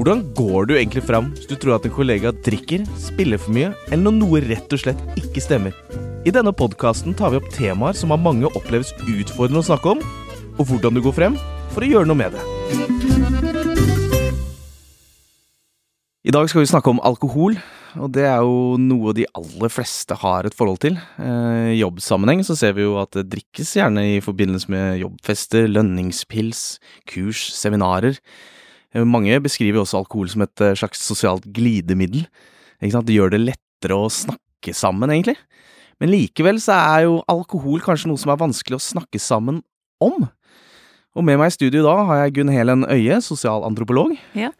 Hvordan går du egentlig fram hvis du tror at en kollega drikker, spiller for mye, eller når noe rett og slett ikke stemmer? I denne podkasten tar vi opp temaer som av mange oppleves utfordrende å snakke om, og hvordan du går frem for å gjøre noe med det. I dag skal vi snakke om alkohol, og det er jo noe de aller fleste har et forhold til. Eh, I jobbsammenheng så ser vi jo at det drikkes gjerne i forbindelse med jobbfester, lønningspils, kurs, seminarer. Eh, mange beskriver også alkohol som et eh, slags sosialt glidemiddel. Det gjør det lettere å snakke sammen, egentlig. Men likevel så er jo alkohol kanskje noe som er vanskelig å snakke sammen om. Og med meg i studio da har jeg Gunn Helen Øie, sosialantropolog. Ja.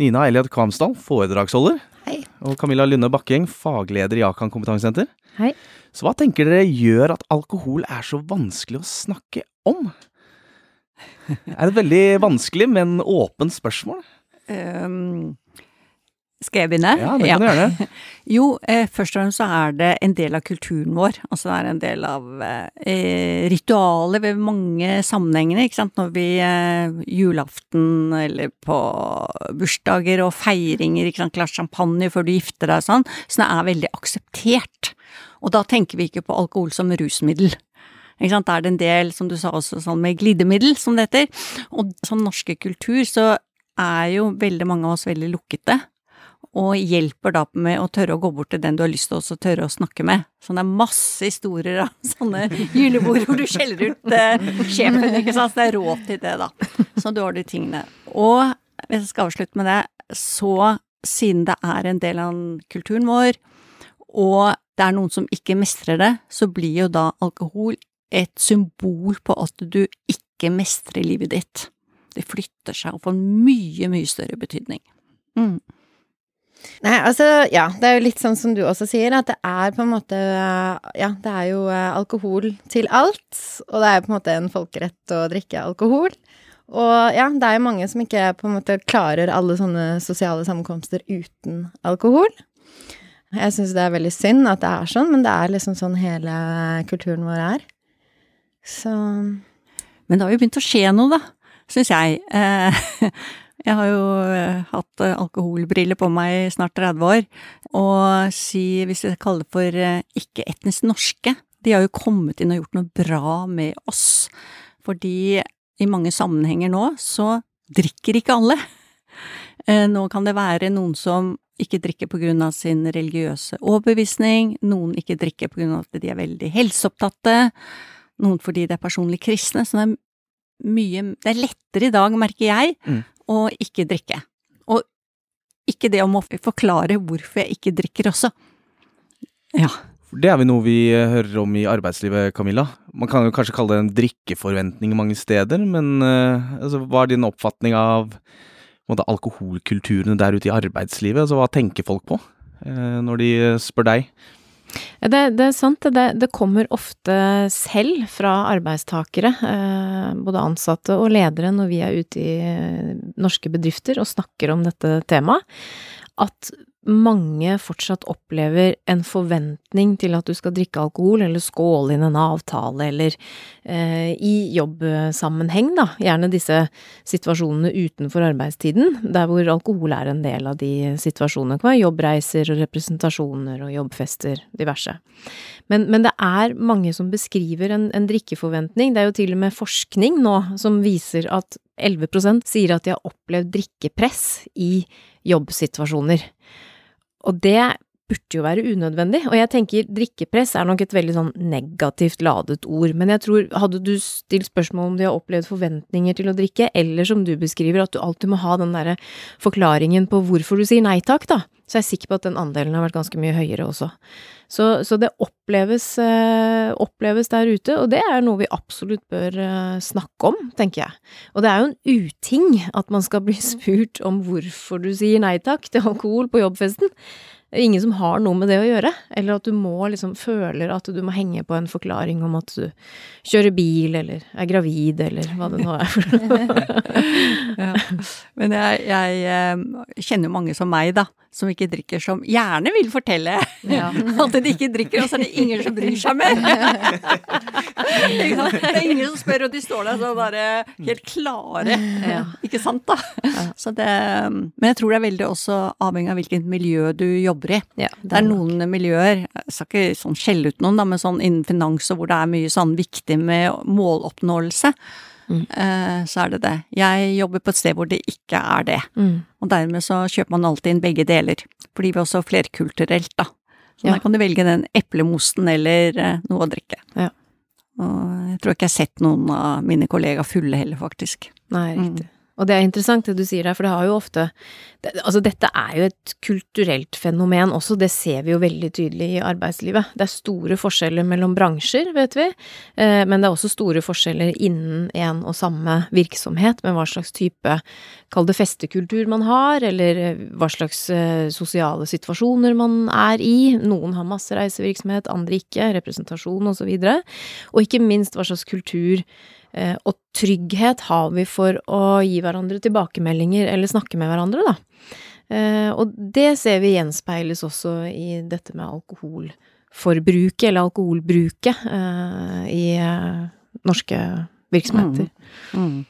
Nina Eliad Kvamsdal, foredragsholder. Hei. Og Camilla Lynne Bakkeng, fagleder i Akan kompetansesenter. Hei. Så hva tenker dere gjør at alkohol er så vanskelig å snakke om? Er et veldig vanskelig, men åpent spørsmål. Um, skal jeg begynne? Ja, det kan du det. Jo, eh, først og fremst så er det en del av kulturen vår. Altså det er en del av eh, ritualer ved mange sammenhengene, ikke sant. Når vi eh, julaften eller på bursdager og feiringer, ikke sant. Glass champagne før du gifter deg og sånn. Så det er veldig akseptert. Og da tenker vi ikke på alkohol som rusmiddel. Ikke sant? Da er det en del, som du sa også, sånn med glidemiddel, som det heter. Og som norske kultur så er jo veldig mange av oss veldig lukkete og hjelper da med å tørre å gå bort til den du har lyst til å tørre å snakke med. Så det er masse historier av sånne julebord hvor du skjeller ut eh, sjefen, ikke sant. Så det er råd til det, da. Så du har de tingene. Og hvis jeg skal avslutte med det, så siden det er en del av kulturen vår, og det er noen som ikke mestrer det, så blir jo da alkohol et symbol på at du ikke mestrer livet ditt. Det flytter seg og får mye, mye større betydning. Mm. Nei, altså, ja, det er jo litt sånn som du også sier, at det er på en måte Ja, det er jo eh, alkohol til alt, og det er på en måte en folkerett å drikke alkohol. Og ja, det er jo mange som ikke på en måte klarer alle sånne sosiale sammenkomster uten alkohol. Jeg syns det er veldig synd at det er sånn, men det er liksom sånn hele kulturen vår er. Så Men det har jo begynt å skje noe, da, syns jeg. Eh, Jeg har jo eh, hatt eh, alkoholbriller på meg i snart 30 år, og si, hvis jeg kaller det for ikke-etnisk norske, de har jo kommet inn og gjort noe bra med oss, fordi i mange sammenhenger nå så drikker ikke alle. Nå kan det være noen som ikke drikker av sin religiøse overbevisning, noen ikke drikker av at de er veldig helseopptatte, noen fordi de er personlig kristne, så det er mye Det er lettere i dag, merker jeg, mm å ikke drikke. Og ikke det om å forklare hvorfor jeg ikke drikker også. Ja. Det er vel noe vi eh, hører om i arbeidslivet, Camilla. Man kan jo kanskje kalle det en drikkeforventning mange steder, men uh, altså, hva er din oppfatning av måte, alkoholkulturene der ute i arbeidslivet? Altså, hva tenker folk på uh, når de spør deg? Det, det, er sant, det, det, kommer ofte selv fra arbeidstakere, eh, både ansatte og ledere, når vi er ute i eh, norske bedrifter og snakker om dette temaet, at mange fortsatt opplever en forventning til at du skal drikke alkohol, eller skåle inn en avtale, eller eh, i jobbsammenheng, da, gjerne disse situasjonene utenfor arbeidstiden, der hvor alkohol er en del av de situasjonene. Det jobbreiser og representasjoner og jobbfester, diverse. Men, men det er mange som beskriver en, en drikkeforventning. Det er jo til og med forskning nå som viser at 11% sier at de har opplevd drikkepress i jobbsituasjoner. Og det burde jo være unødvendig, og jeg tenker drikkepress er nok et veldig sånn negativt ladet ord, men jeg tror hadde du stilt spørsmål om de har opplevd forventninger til å drikke, eller som du beskriver, at du alltid må ha den derre forklaringen på hvorfor du sier nei takk, da, så jeg er sikker på at den andelen har vært ganske mye høyere også. Så, så det oppleves, øh, oppleves, der ute, og det er noe vi absolutt bør øh, snakke om, tenker jeg. Og det er jo en uting at man skal bli spurt om hvorfor du sier nei takk til alkohol på jobbfesten. Det er ingen som har noe med det å gjøre, eller at du må liksom føler at du må henge på en forklaring om at du kjører bil, eller er gravid, eller hva det nå er. ja. Men jeg, jeg, eh, kjenner jo mange som meg, da, som ikke drikker, som gjerne vil fortelle Ja. at de ikke drikker, og så er det ingen som bryr seg mer. Det er ingen som spør, og de står der sånn bare helt klare. Ja. Ikke sant, da? Så det, men jeg tror det er veldig også avhengig av hvilket miljø du jobber i. Ja, Det er noen miljøer, jeg skal ikke sånn skjelle ut noen, da, men sånn innen finans og hvor det er mye sånn viktig med måloppnåelse, Mm. eh, så er det det. Jeg jobber på et sted hvor det ikke er det. Mm. Og dermed så kjøper man alltid inn begge deler, fordi vi er også flerkulturelt, da. Så Ja. da kan du velge den eplemosten eller eh, noe å drikke. Ja. Og jeg tror ikke jeg har sett noen av mine kollegaer fulle heller, faktisk. Nei, Mm. Og det er interessant det du sier der, for det har jo ofte det, Altså, dette er jo et kulturelt fenomen også, det ser vi jo veldig tydelig i arbeidslivet. Det er store forskjeller mellom bransjer, vet vi, eh, men det er også store forskjeller innen en og samme virksomhet, med hva slags type, kall det festekultur man har, eller eh, hva slags eh, sosiale situasjoner man er i. Noen har masse reisevirksomhet, andre ikke, representasjon og så. Og ikke minst hva slags kultur og trygghet har vi for å gi hverandre tilbakemeldinger eller snakke med hverandre, da. Eh, og det ser vi gjenspeiles også i dette med alkoholforbruket, eller alkoholbruket, eh, i eh, norske virksomheter. Mm.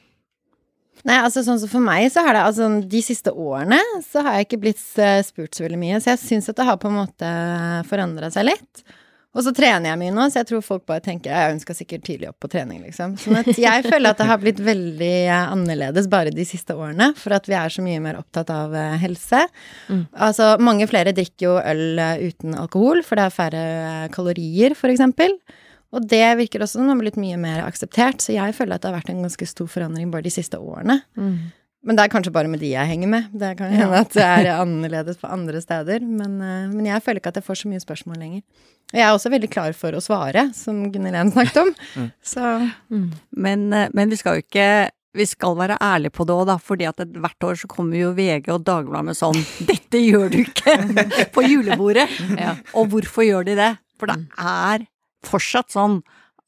Nei, altså sånn som for meg så har det altså de siste årene så har jeg ikke blitt eh, spurt så veldig mye, så jeg syns at det har på en måte forandra seg litt. Og så trener jeg mye nå, så jeg tror folk bare tenker ja, hun skal sikkert tidlig opp på trening, liksom. Sånn at jeg føler at det har blitt veldig eh, annerledes bare de siste årene, for at vi er så mye mer opptatt av eh, helse. Mm. Altså mange flere drikker jo øl eh, uten alkohol, for det er færre kalorier, for eksempel. Og det virker også som det har blitt mye mer akseptert, så jeg føler at det har vært en ganske stor forandring bare de siste årene. Mm. Men det er kanskje bare med de jeg henger med. Det kan hende at det er annerledes på andre steder. Men, eh, men jeg føler ikke at jeg får så mye spørsmål lenger. Og jeg er også veldig klar for å svare, som Gunnhild snakket om. Så Mm. Men, eh, men vi skal jo ikke vi skal være ærlige på det òg, da, fordi at hvert år så kommer jo VG og Dagbladet med sånn 'Dette gjør du ikke på julebordet'. Ja. Og hvorfor gjør de det? For det er fortsatt sånn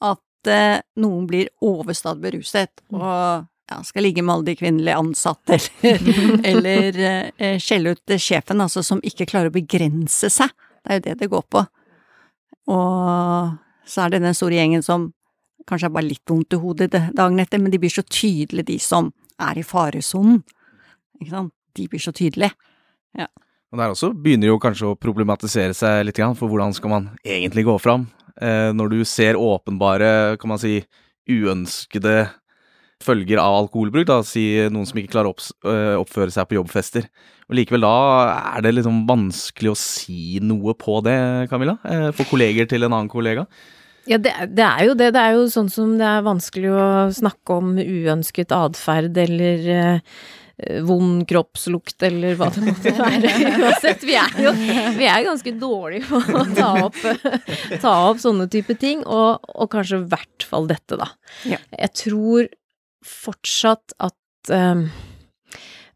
at eh, noen blir overstadig beruset og ja, skal ligge med alle de kvinnelige ansatte, eller, eller eh, skjelle ut sjefen, altså, som ikke klarer å begrense seg. Det er jo det det går på. Og så er det den store gjengen som kanskje har bare litt vondt i hodet det- dagen etter, men de blir så tydelige, de som er i faresonen. Ikke sant? De blir så tydelige. Og der også begynner jo kanskje å problematisere seg litt, for hvordan skal man egentlig gå fram? Eh, når du ser åpenbare, kan man si, uønskede følger av alkoholbruk, da, si noen som ikke klarer å øh, oppføre seg på jobbfester. Og likevel da er det liksom vanskelig å si noe på det, Camilla? Eh, for kolleger til en annen kollega? Ja, det, det er jo det. Det er jo sånn som det er vanskelig å snakke om uønsket atferd eller eh, vond kroppslukt eller hva det måtte være. Uansett, vi er jo vi er ganske dårlige på å ta opp, ta opp sånne type ting, og, og kanskje i hvert fall dette, da. Ja. Jeg tror fortsatt at eh,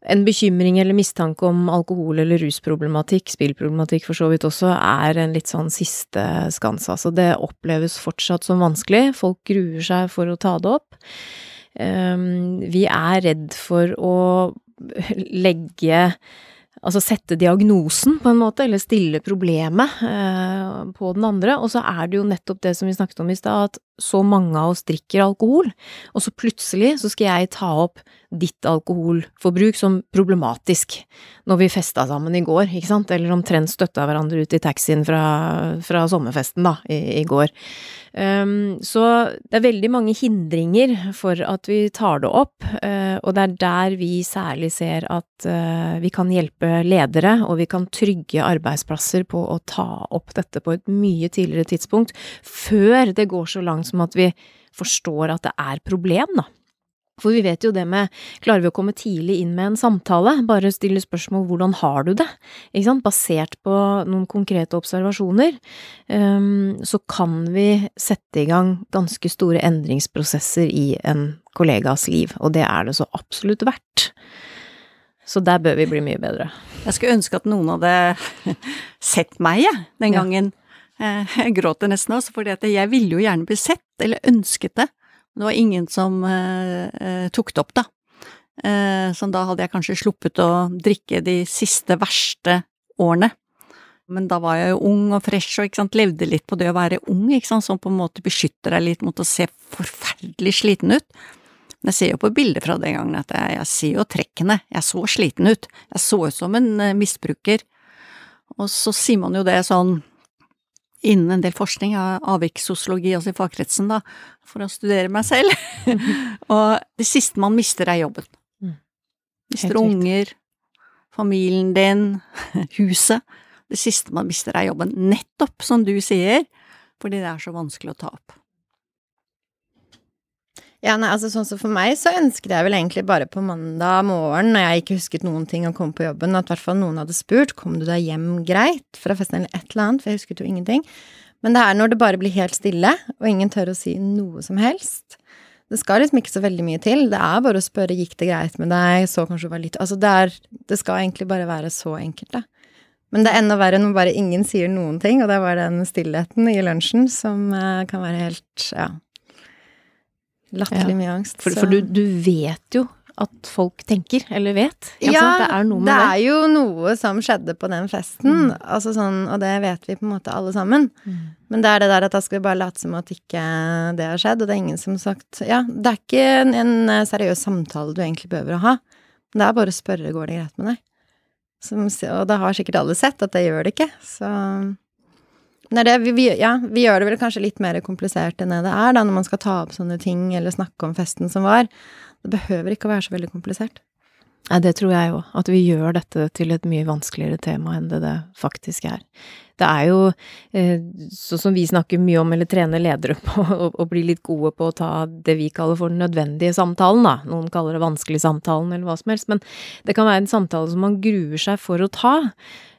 en bekymring eller mistanke om alkohol- eller rusproblematikk, spillproblematikk for så vidt også, er en litt sånn siste skanse. Altså det oppleves fortsatt som vanskelig. Folk gruer seg for å ta det opp. Um, vi er redd for å legge Altså sette diagnosen, på en måte, eller stille problemet eh, på den andre. Og så er det jo nettopp det som vi snakket om i stad, at så mange av oss drikker alkohol, og så plutselig så skal jeg ta opp ditt alkoholforbruk som problematisk når vi festa sammen i går, ikke sant, eller omtrent støtta hverandre ut i taxien fra, fra sommerfesten, da, i, i går. Um, så det er veldig mange hindringer for at vi tar det opp, uh, og det er der vi særlig ser at uh, vi kan hjelpe ledere, og vi kan trygge arbeidsplasser på å ta opp dette på et mye tidligere tidspunkt, før det går så langt som at vi forstår at det er problem, da. For vi vet jo det med, klarer vi å komme tidlig inn med en samtale, bare stille spørsmål hvordan har du det, ikke sant, basert på noen konkrete observasjoner, um, så kan vi sette i gang ganske store endringsprosesser i en kollegas liv, og det er det så absolutt verdt. Så der bør vi bli mye bedre. Jeg skulle ønske at noen hadde sett meg, jeg, den gangen. Eh, Jeg gråter nesten også, at jeg ville jo gjerne bli sett, eller ønsket det. Det var ingen som eh, eh, tok det opp, da. Eh, så da hadde jeg kanskje sluppet å drikke de siste verste årene. Men da var jeg jo ung og fresh og sant, levde litt på det å være ung, sant, som på en måte beskytter deg litt mot å se forferdelig sliten ut. Men jeg ser jo på bilder fra den gangen at jeg, jeg ser jo trekkene, jeg så sliten ut, jeg så ut som en misbruker. Og så sier man jo det sånn innen en del forskning, av avvikssosiologi altså i fagkretsen, da, for å studere meg selv. og det siste man mister, er jobben. Mm. Mister unger, familien din, huset. Det siste man mister, er jobben. Nettopp som du sier, fordi det er så vanskelig å ta opp. Ja, nei, altså sånn som For meg så ønsket jeg vel egentlig bare på mandag morgen, når jeg ikke husket noen ting å komme på jobben, at i hvert fall noen hadde spurt kom du deg hjem greit fra festen eller et eller annet, for jeg husket jo ingenting. Men det er når det bare blir helt stille, og ingen tør å si noe som helst. Det skal liksom ikke så veldig mye til. Det er bare å spørre gikk det greit med deg, så kanskje det var litt Altså det er Det skal egentlig bare være så enkelt, da. Men det er enda verre når bare ingen sier noen ting, og det var den stillheten i lunsjen som uh, kan være helt Ja Latterlig mye angst. For, for du, du, vet jo at folk tenker, eller vet. Ja, det er noe med det. Det er jo noe som skjedde på den festen, mm. altså sånn, og det vet vi på en måte alle sammen. Mm. Men det er det der at da skal vi bare late som at ikke det har skjedd, og det er ingen som har sagt Ja, det er ikke en, en seriøs samtale du egentlig behøver å ha. Det er bare å spørre går det greit med deg. Som, og da har sikkert alle sett at det gjør det ikke, så Nei, det, vi, ja, vi gjør det vel kanskje litt mer komplisert enn det det er, da, når man skal ta opp sånne ting eller snakke om festen som var. Det behøver ikke å være så veldig komplisert. Nei, det tror jeg òg. At vi gjør dette til et mye vanskeligere tema enn det det faktisk er. Det er jo eh, sånn som vi snakker mye om, eller trener ledere på, å bli litt gode på å ta det vi kaller for den nødvendige samtalen, da. Noen kaller det vanskelig samtalen, eller hva som helst. Men det kan være en samtale som man gruer seg for å ta.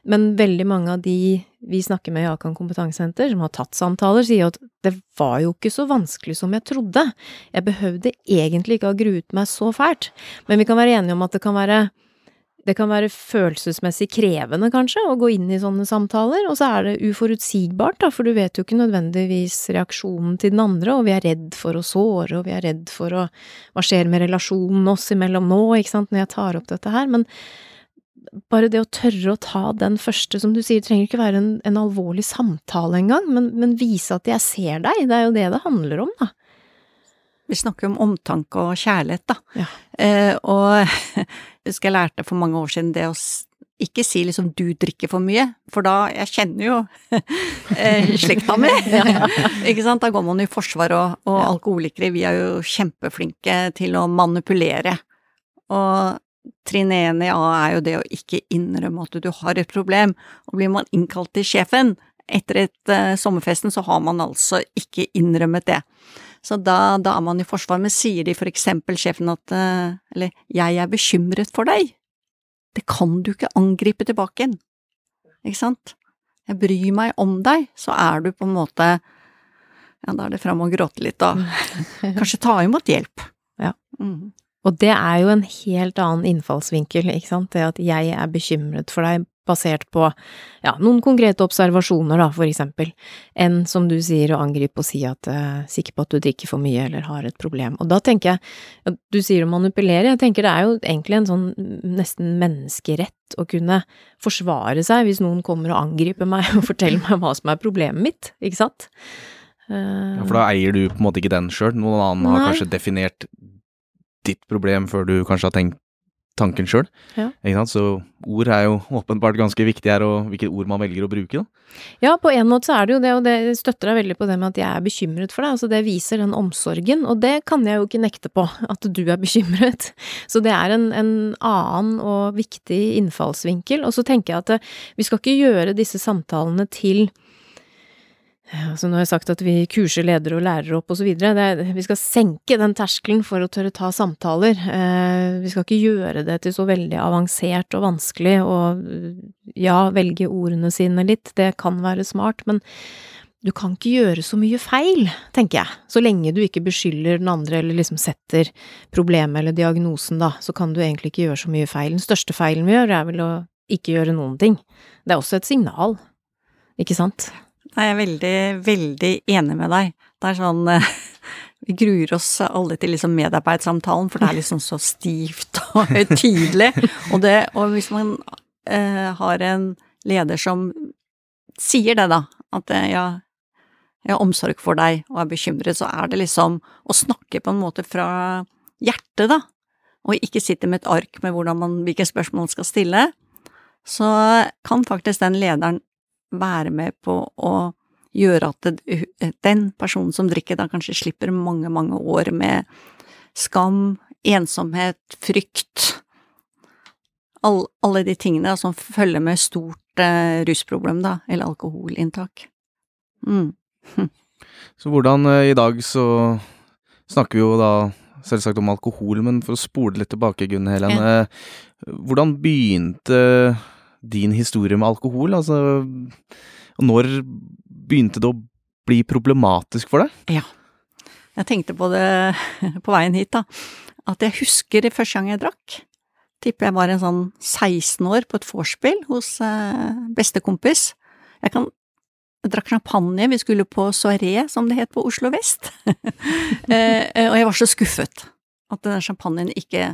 Men veldig mange av de vi snakker med i Akan kompetansesenter, som har tatt samtaler, sier at det var jo ikke så vanskelig som jeg trodde. Jeg behøvde egentlig ikke ha gruet meg så fælt. Men vi kan være enige om at det kan være det kan være følelsesmessig krevende, kanskje, å gå inn i sånne samtaler, og så er det uforutsigbart, da, for du vet jo ikke nødvendigvis reaksjonen til den andre, og vi er redd for å såre, og vi er redd for å Hva skjer med relasjonen oss imellom nå, ikke sant, når jeg tar opp dette her, men bare det å tørre å ta den første, som du sier, trenger ikke være en, en alvorlig samtale engang, men, men vise at jeg ser deg, det er jo det det handler om, da. Vi snakker om omtanke og kjærlighet, da. Ja. Eh, og jeg husker jeg lærte for mange år siden det å ikke si liksom 'du drikker for mye', for da Jeg kjenner jo eh, slekta mi, ikke sant. Da går man i forsvar, og, og ja. alkoholikere, vi er jo kjempeflinke til å manipulere. Og trinn én i A er jo det å ikke innrømme at du har et problem, og blir man innkalt til sjefen etter et uh, sommerfesten, så har man altså ikke innrømmet det. Så da, da, er man i forsvar, men sier de for eksempel sjefen at uh, eller jeg er bekymret for deg, det kan du ikke angripe tilbake igjen, ikke sant? Jeg bryr meg om deg, så er du på en måte ja, da er det fram og gråte litt da. kanskje ta imot hjelp. Ja. Mm. Og det er jo en helt annen innfallsvinkel, ikke sant, det at jeg er bekymret for deg basert på ja, noen konkrete observasjoner, da, for eksempel, enn som du sier, å angripe og si at uh, sikker på at du drikker for mye eller har et problem. Og da tenker jeg, du sier å manipulere, jeg tenker det er jo egentlig en sånn nesten menneskerett å kunne forsvare seg hvis noen kommer og angriper meg og forteller meg hva som er problemet mitt, ikke sant? Uh, ja, for da eier du på en måte ikke den sjøl, noen annen nei. har kanskje definert ditt problem før du kanskje har tenkt tanken sjøl. Ja. Så ord er jo åpenbart ganske viktig her, og hvilke ord man velger å bruke. Da. Ja, på en måte så er det jo det, og det støtter deg veldig på det med at jeg er bekymret for deg. Altså det viser den omsorgen, og det kan jeg jo ikke nekte på, at du er bekymret. Så det er en, en annen og viktig innfallsvinkel. Og så tenker jeg at vi skal ikke gjøre disse samtalene til Altså nå har jeg sagt at vi kurser ledere og lærere opp videre. Vi skal senke den terskelen for å tørre ta samtaler. Eh, vi skal ikke gjøre det til så veldig avansert og vanskelig, og ja, velge ordene sine litt, det kan være smart, men du kan ikke gjøre så mye feil, tenker jeg. Så lenge du ikke beskylder den andre eller liksom setter problemet eller diagnosen, da, så kan du egentlig ikke gjøre så mye feil. Den største feilen vi gjør, er vel å ikke gjøre noen ting. Det er også et signal, ikke sant? Nei, jeg er veldig, veldig enig med deg. Det er sånn Vi gruer oss alle til liksom medarbeidssamtalen, for det er liksom så stivt og høytidelig. Og, og hvis man eh, har en leder som sier det, da, at eh, ja, jeg har omsorg for deg og er bekymret, så er det liksom å snakke på en måte fra hjertet, da, og ikke sitte med et ark med man, hvilke spørsmål man skal stille, så kan faktisk den lederen være med på å gjøre at den personen som drikker, da kanskje slipper mange, mange år med skam, ensomhet, frykt, all, alle de tingene som følger med stort eh, rusproblem, da, eller alkoholinntak. Mm. Så hvordan eh, i dag så snakker vi jo da selvsagt om alkohol, men for å spole litt tilbake, Gunn Helen. Ja. Eh, hvordan begynte din historie med alkohol? Altså, når begynte det å bli problematisk for deg? Ja. Jeg tenkte på det på veien hit, da. At jeg husker det første gang jeg drakk. Tipper jeg var en sånn 16 år på et vorspiel hos eh, bestekompis. Jeg kan jeg drakk champagne, vi skulle på soaré, som det het på Oslo vest. eh, og jeg var så skuffet at den champagnen ikke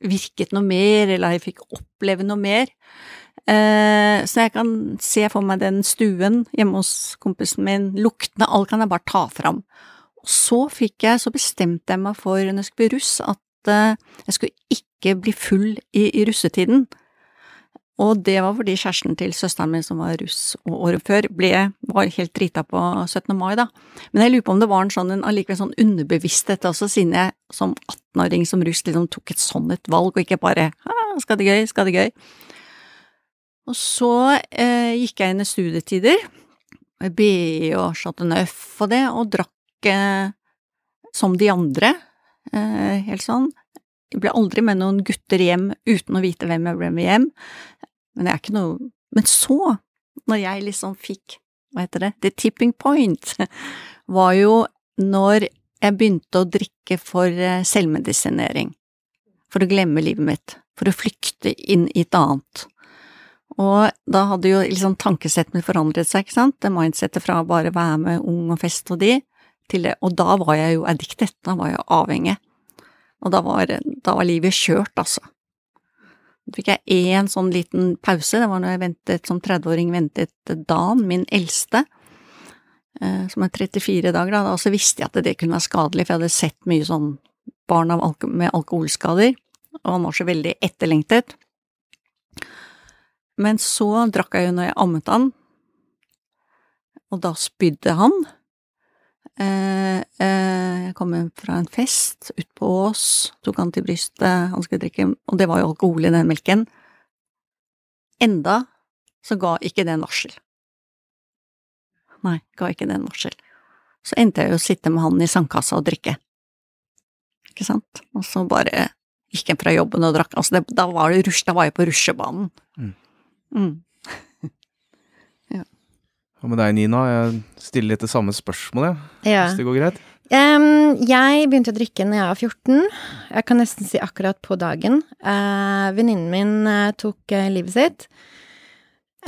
virket noe mer, eller jeg fikk oppleve noe mer. Eh, så jeg kan se for meg den stuen hjemme hos kompisen min, luktene, alt kan jeg bare ta fram. Og så fikk jeg, så bestemte jeg meg for, når jeg skulle bli russ, at eh, jeg skulle ikke bli full i, i russetiden. Og det var fordi kjæresten til søsteren min som var russ og året før, ble, var helt drita på 17. mai, da. Men jeg lurer på om det var en sånn, allikevel sånn underbevissthet også, siden jeg som 18-åring som russ liksom tok et sånn et valg, og ikke bare skal det gøy, skal det gøy. Og så eh, gikk jeg inn i studietider, BI og Chateauneuf og det, og drakk eh, som de andre, eh, helt sånn. Jeg ble aldri med noen gutter hjem uten å vite hvem jeg ble med hjem. Men det er ikke noe Men så, når jeg liksom fikk, hva heter det, the tipping point, var jo når jeg begynte å drikke for eh, selvmedisinering. For å glemme livet mitt. For å flykte inn i et annet. Og da hadde jo liksom tankesettet mitt forandret seg, ikke sant, det mindsettet fra bare være med ung og fest og de, til det, og da var jeg jo addicted, da var jeg avhengig. Og da var, da var livet kjørt, altså. Da fikk jeg én sånn liten pause, det var når jeg ventet som 30-åring ventet Dan, min eldste, eh, som er 34 dager, da, og så visste jeg at det kunne være skadelig, for jeg hadde sett mye sånn barn med alkoholskader, og han var så veldig etterlengtet. Men så drakk jeg jo når jeg ammet han, og da spydde han. Eh, eh, jeg kom hjem fra en fest utpå Ås, tok han til brystet, han skulle drikke, og det var jo alkohol i den melken. Enda så ga ikke det en varsel. Nei, ga ikke det en varsel. Så endte jeg jo å sitte med han i sandkassa og drikke. Ikke sant? Og så bare gikk jeg fra jobben og drakk. Altså, det, da var det rush, da var jeg på rusjebanen. Mm. Mm. Hva med deg, Nina? Jeg stiller litt det samme spørsmålet, Ja. hvis det går greit? Um, jeg begynte å drikke når jeg var 14. Jeg kan nesten si akkurat på dagen. Uh, Venninnen min uh, tok uh, livet sitt.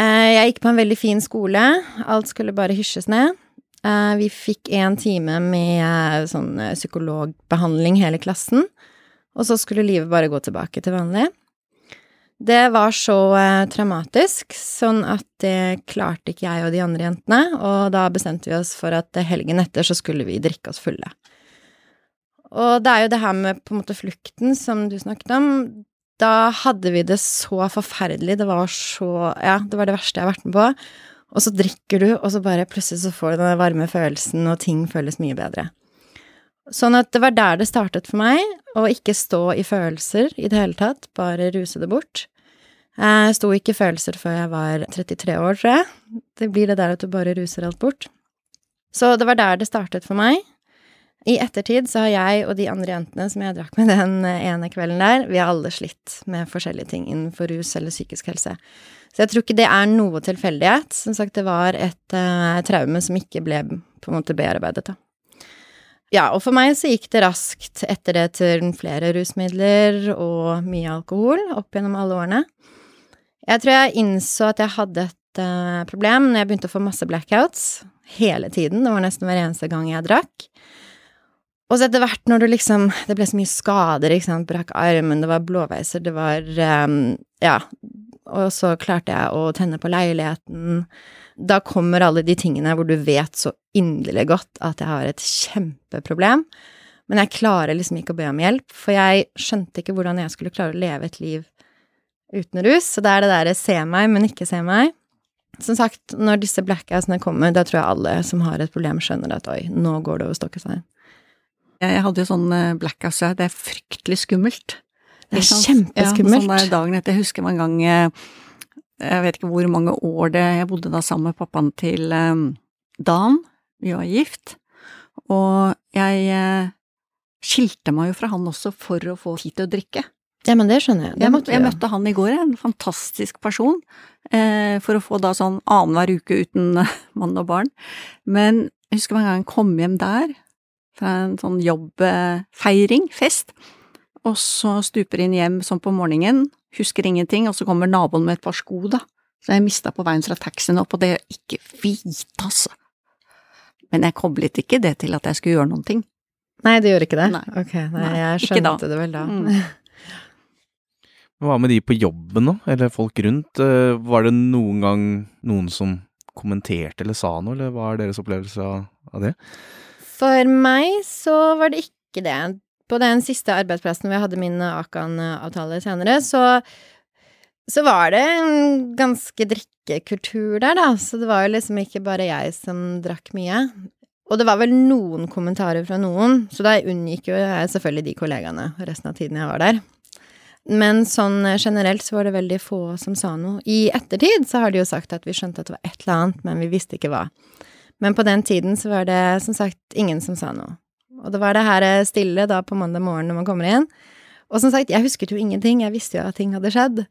Eh, jeg gikk på en veldig fin skole. Alt skulle bare hysjes ned. Eh, vi fikk en time med sånn eh, psykologbehandling hele klassen. Og så skulle livet bare gå tilbake til vanlig. Det var så eh, traumatisk, sånn at det klarte ikke jeg og de andre jentene, og da bestemte vi oss for at helgen etter så skulle vi drikke oss fulle. Og det er jo det her med på en måte flukten som du snakket om. Da hadde vi det så forferdelig, det var så Ja, det var det verste jeg har vært med på. Og så drikker du, og så bare plutselig så får du den varme følelsen, og ting føles mye bedre. Sånn at det var der det startet for meg, å ikke stå i følelser i det hele tatt, bare ruse det bort. Jeg sto ikke i følelser før jeg var 33 år, tror jeg. Det blir det der at du bare ruser alt bort. Så det var der det startet for meg. I ettertid så har jeg og de andre jentene som jeg drakk med den ene kvelden der, vi har alle slitt med forskjellige ting innenfor rus eller psykisk helse. Så jeg tror ikke det er noe tilfeldighet. Som sagt, det var et uh, traume som ikke ble på en måte bearbeidet, da. Ja, og for meg så gikk det raskt etter det til flere rusmidler og mye alkohol opp gjennom alle årene. Jeg tror jeg innså at jeg hadde et uh, problem når jeg begynte å få masse blackouts hele tiden. Det var nesten hver eneste gang jeg drakk. Og så etter hvert når du liksom Det ble så mye skader, ikke sant. Brakk armen, det var blåveiser, det var um, Ja. og så klarte jeg å tenne på leiligheten. Da kommer alle de tingene hvor du vet så inderlig godt at jeg har et kjempeproblem. Men jeg klarer liksom ikke å be om hjelp, for jeg skjønte ikke hvordan jeg skulle klare å leve et liv uten rus. Så det er det derre se meg, men ikke se meg. Som sagt, når disse blackoutene kommer, da tror jeg alle som har et problem, skjønner at oi, nå går det over stokk og stein. Jeg hadde jo sånn eh, blackout, så det er fryktelig skummelt. Det er kjempeskummelt. Ja, sånn dagen etter. Jeg husker en gang eh, Jeg vet ikke hvor mange år det Jeg bodde da sammen med pappaen til eh, Dan. Vi var gift. Og jeg eh, skilte meg jo fra han også for å få tid til å drikke. Ja, men det skjønner jeg. Det Jeg, jeg møtte han i går, en fantastisk person, eh, for å få da sånn annenhver uke uten eh, mann og barn. Men jeg husker en gang jeg kom hjem der, fra en sånn jobbfeiring, fest, og så stuper inn hjem sånn på morgenen, husker ingenting, og så kommer naboen med et par sko, da. Så jeg mista på veien fra taxien opp, og det er ikke vite, altså. Men jeg koblet ikke det til at jeg skulle gjøre noen ting. Nei, det gjør ikke det? Nei. Ok, nei, Nei, jeg skjønte det vel da. Mm. Hva med de på jobben, da? Eller folk rundt? Eh, Var det noen gang noen som kommenterte eller sa noe, eller hva er deres opplevelse av det? For meg så var det ikke det. På den siste arbeidsplassen hvor jeg hadde min Akan-avtale senere, så, så var det en ganske drikkekultur der, da. Så det var jo liksom ikke bare jeg som drakk mye. Og det var vel noen kommentarer fra noen, så da unngikk jo jeg selvfølgelig de kollegaene resten av tiden jeg var der. Men sånn generelt så var det veldig få som sa noe. I ettertid så har de jo sagt at vi skjønte at det var et eller annet, men vi visste ikke hva. Men på den tiden så var det som sagt ingen som sa noe. Og det var det her stille da på mandag morgen når man kommer inn. Og som sagt, jeg husket jo ingenting, jeg visste jo at ting hadde skjedd.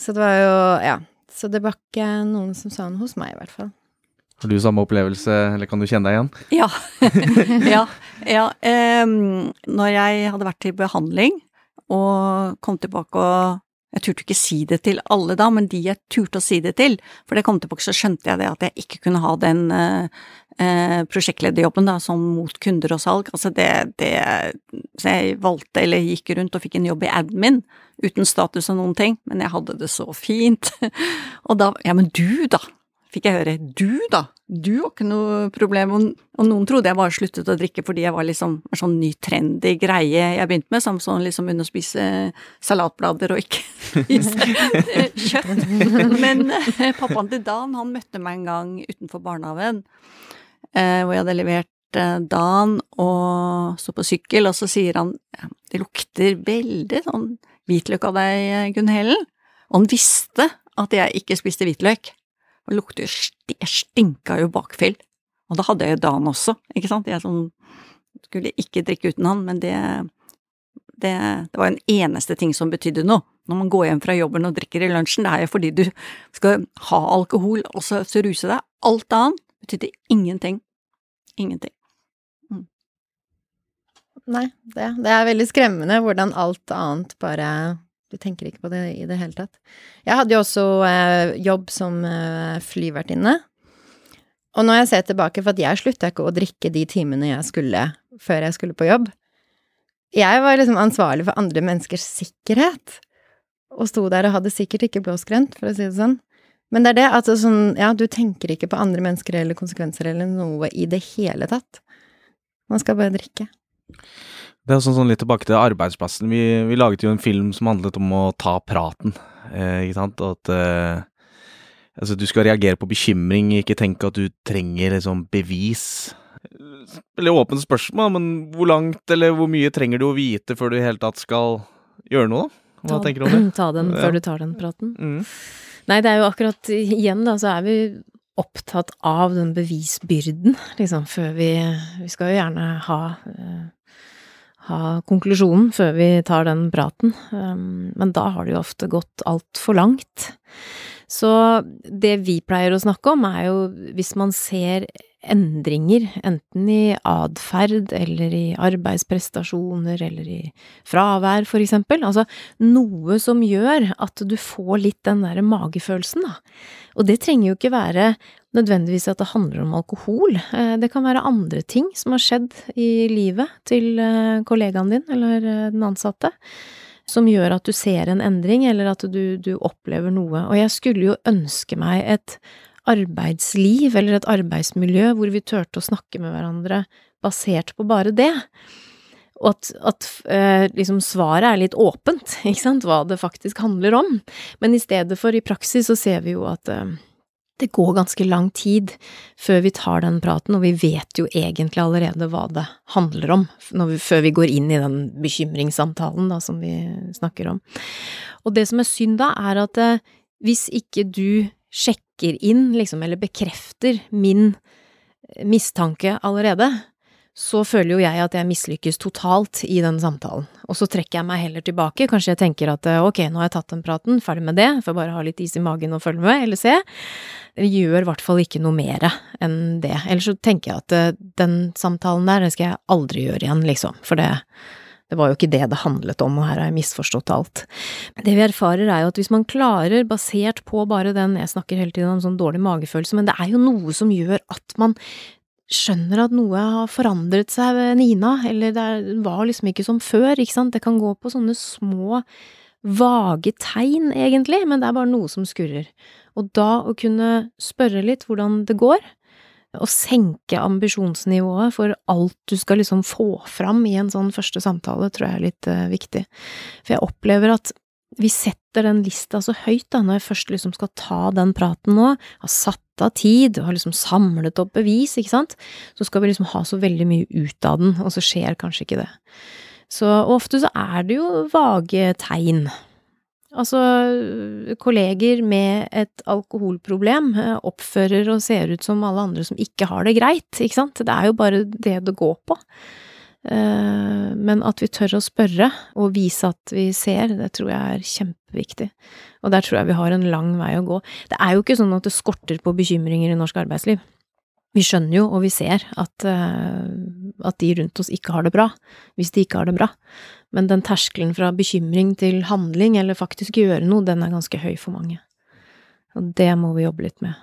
Så det var jo, ja. Så det var ikke noen som sa noe hos meg, i hvert fall. Har du samme opplevelse, eller kan du kjenne deg igjen? Ja. ja, ja. Um, når jeg hadde vært til behandling og kom tilbake og Jeg turte ikke si det til alle da, men de jeg turte å si det til, for det kom tilbake, så skjønte jeg det at jeg ikke kunne ha den eh, eh, prosjektlederjobben da, som mot kunder og salg. Altså det, det Så jeg valgte, eller gikk rundt og fikk en jobb i admin, uten status og noen ting, men jeg hadde det så fint. og da Ja, men du, da? Fikk jeg høre du da, du har ikke noe problem, og, noen trodde jeg bare sluttet å drikke fordi jeg var liksom en sånn ny trendy greie jeg begynte med, som sånn liksom under å spise salatblader og ikke spise eh, kjøtt. Men eh, pappaen til Dan, han møtte meg en gang utenfor barnehagen, eh, hvor jeg hadde levert eh, Dan og så på sykkel, og så sier han det lukter veldig sånn hvitløk av deg, Gunn Helen. Og han visste at jeg ikke spiste hvitløk. Og lukter jo Jeg stinka jo bakfyll. Og da hadde jeg jo Dan også, ikke sant. Jeg som skulle ikke drikke uten han, men det, det, det var en eneste ting som betydde noe. Når man går hjem fra jobben og drikker i lunsjen, det er jo fordi du skal ha alkohol og så ruse deg. Alt annet betydde ingenting. Ingenting. Nei, det, det er veldig skremmende hvordan alt annet bare Du tenker ikke på det i det hele tatt. Jeg hadde jo også eh, jobb som eh, flyvertinne. Og når jeg ser tilbake, for at jeg slutta ikke å drikke de timene jeg skulle før jeg skulle på jobb. Jeg var liksom ansvarlig for andre menneskers sikkerhet. Og sto der og hadde sikkert ikke blåsgrønt, for å si det sånn. Men det er det, altså sånn, ja, du tenker ikke på andre mennesker eller konsekvenser eller noe i det hele tatt. Man skal bare drikke. Det er sånn, sånn litt tilbake til arbeidsplassen. Vi, vi laget jo en film som handlet om å ta praten, eh, ikke sant. Og at eh, altså, du skal reagere på bekymring, ikke tenke at du trenger liksom, bevis. Veldig åpent spørsmål, men hvor langt eller hvor mye trenger du å vite før du i hele tatt skal gjøre noe? da? Hva Ta- tenker du om det? Ta den Ja. før du tar den praten. Mm. Nei, det er jo akkurat igjen, da, så er vi opptatt av den bevisbyrden, liksom, før vi Vi skal jo gjerne ha eh, ha konklusjonen før vi tar den praten, um, men da har det jo ofte gått altfor langt. Så det vi pleier å snakke om, er jo hvis man ser endringer, enten i atferd eller i arbeidsprestasjoner eller i fravær, for eksempel. Altså noe som gjør at du får litt den derre magefølelsen, da. Og det trenger jo ikke være nødvendigvis at det handler om alkohol. Eh, Det kan være andre ting som har skjedd i livet til eh, kollegaen din eller eh, den ansatte. som gjør at du ser en endring, eller at du, du opplever noe. Og jeg skulle jo ønske meg et arbeidsliv eller et arbeidsmiljø hvor vi turte å snakke med hverandre basert på bare det. Og at, at eh, liksom svaret er litt åpent, ikke sant, hva det faktisk handler om. Men i stedet for i praksis så ser vi jo at eh, det går ganske lang tid før vi tar den praten, og vi vet jo egentlig allerede hva det handler om, vi, før vi går inn i den bekymringssamtalen da, som vi snakker om. Og det som er synd da, er at eh, hvis ikke du sjekker inn, liksom, eller bekrefter min eh, mistanke allerede, så føler jo jeg at jeg mislykkes totalt i den samtalen. Og så trekker jeg meg heller tilbake, kanskje jeg tenker at eh, ok, nå har jeg tatt den praten, ferdig med det, får bare ha litt is i magen og følge med, eller se. Gjør i hvert fall ikke noe mer enn det. Eller så tenker jeg at eh, den samtalen der, den skal jeg aldri gjøre igjen, liksom, for det, det var jo ikke det det handlet om, og her har jeg misforstått alt. Det vi erfarer er jo at hvis man klarer, basert på bare den, jeg snakker hele tiden om sånn dårlig magefølelse, men det er jo noe som gjør at man skjønner at noe har forandret seg ved Nina, eller det var liksom ikke som før, ikke sant, det kan gå på sånne små, vage tegn, egentlig, men det er bare noe som skurrer. Og da å kunne spørre litt hvordan det går, og senke ambisjonsnivået for alt du skal liksom få fram i en sånn første samtale, tror jeg er litt uh, viktig. For jeg opplever at vi setter den lista så høyt, da, når jeg først liksom skal ta den praten nå, har satt av tid og har liksom samlet opp bevis, ikke sant, så skal vi liksom ha så veldig mye ut av den, og så skjer kanskje ikke det. Så ofte så er det jo vage tegn. Altså, kolleger med et alkoholproblem eh, oppfører og ser ut som alle andre som ikke har det greit, ikke sant, det er jo bare det det går på. Eh, men at vi tør å spørre og vise at vi ser, det tror jeg er kjempeviktig. Og der tror jeg vi har en lang vei å gå. Det er jo ikke sånn at det skorter på bekymringer i norsk arbeidsliv. Vi skjønner jo, og vi ser, at, eh, at de rundt oss ikke har det bra, hvis de ikke har det bra. Men den terskelen fra bekymring til handling, eller faktisk gjøre noe, den er ganske høy for mange. Og det må vi jobbe litt med.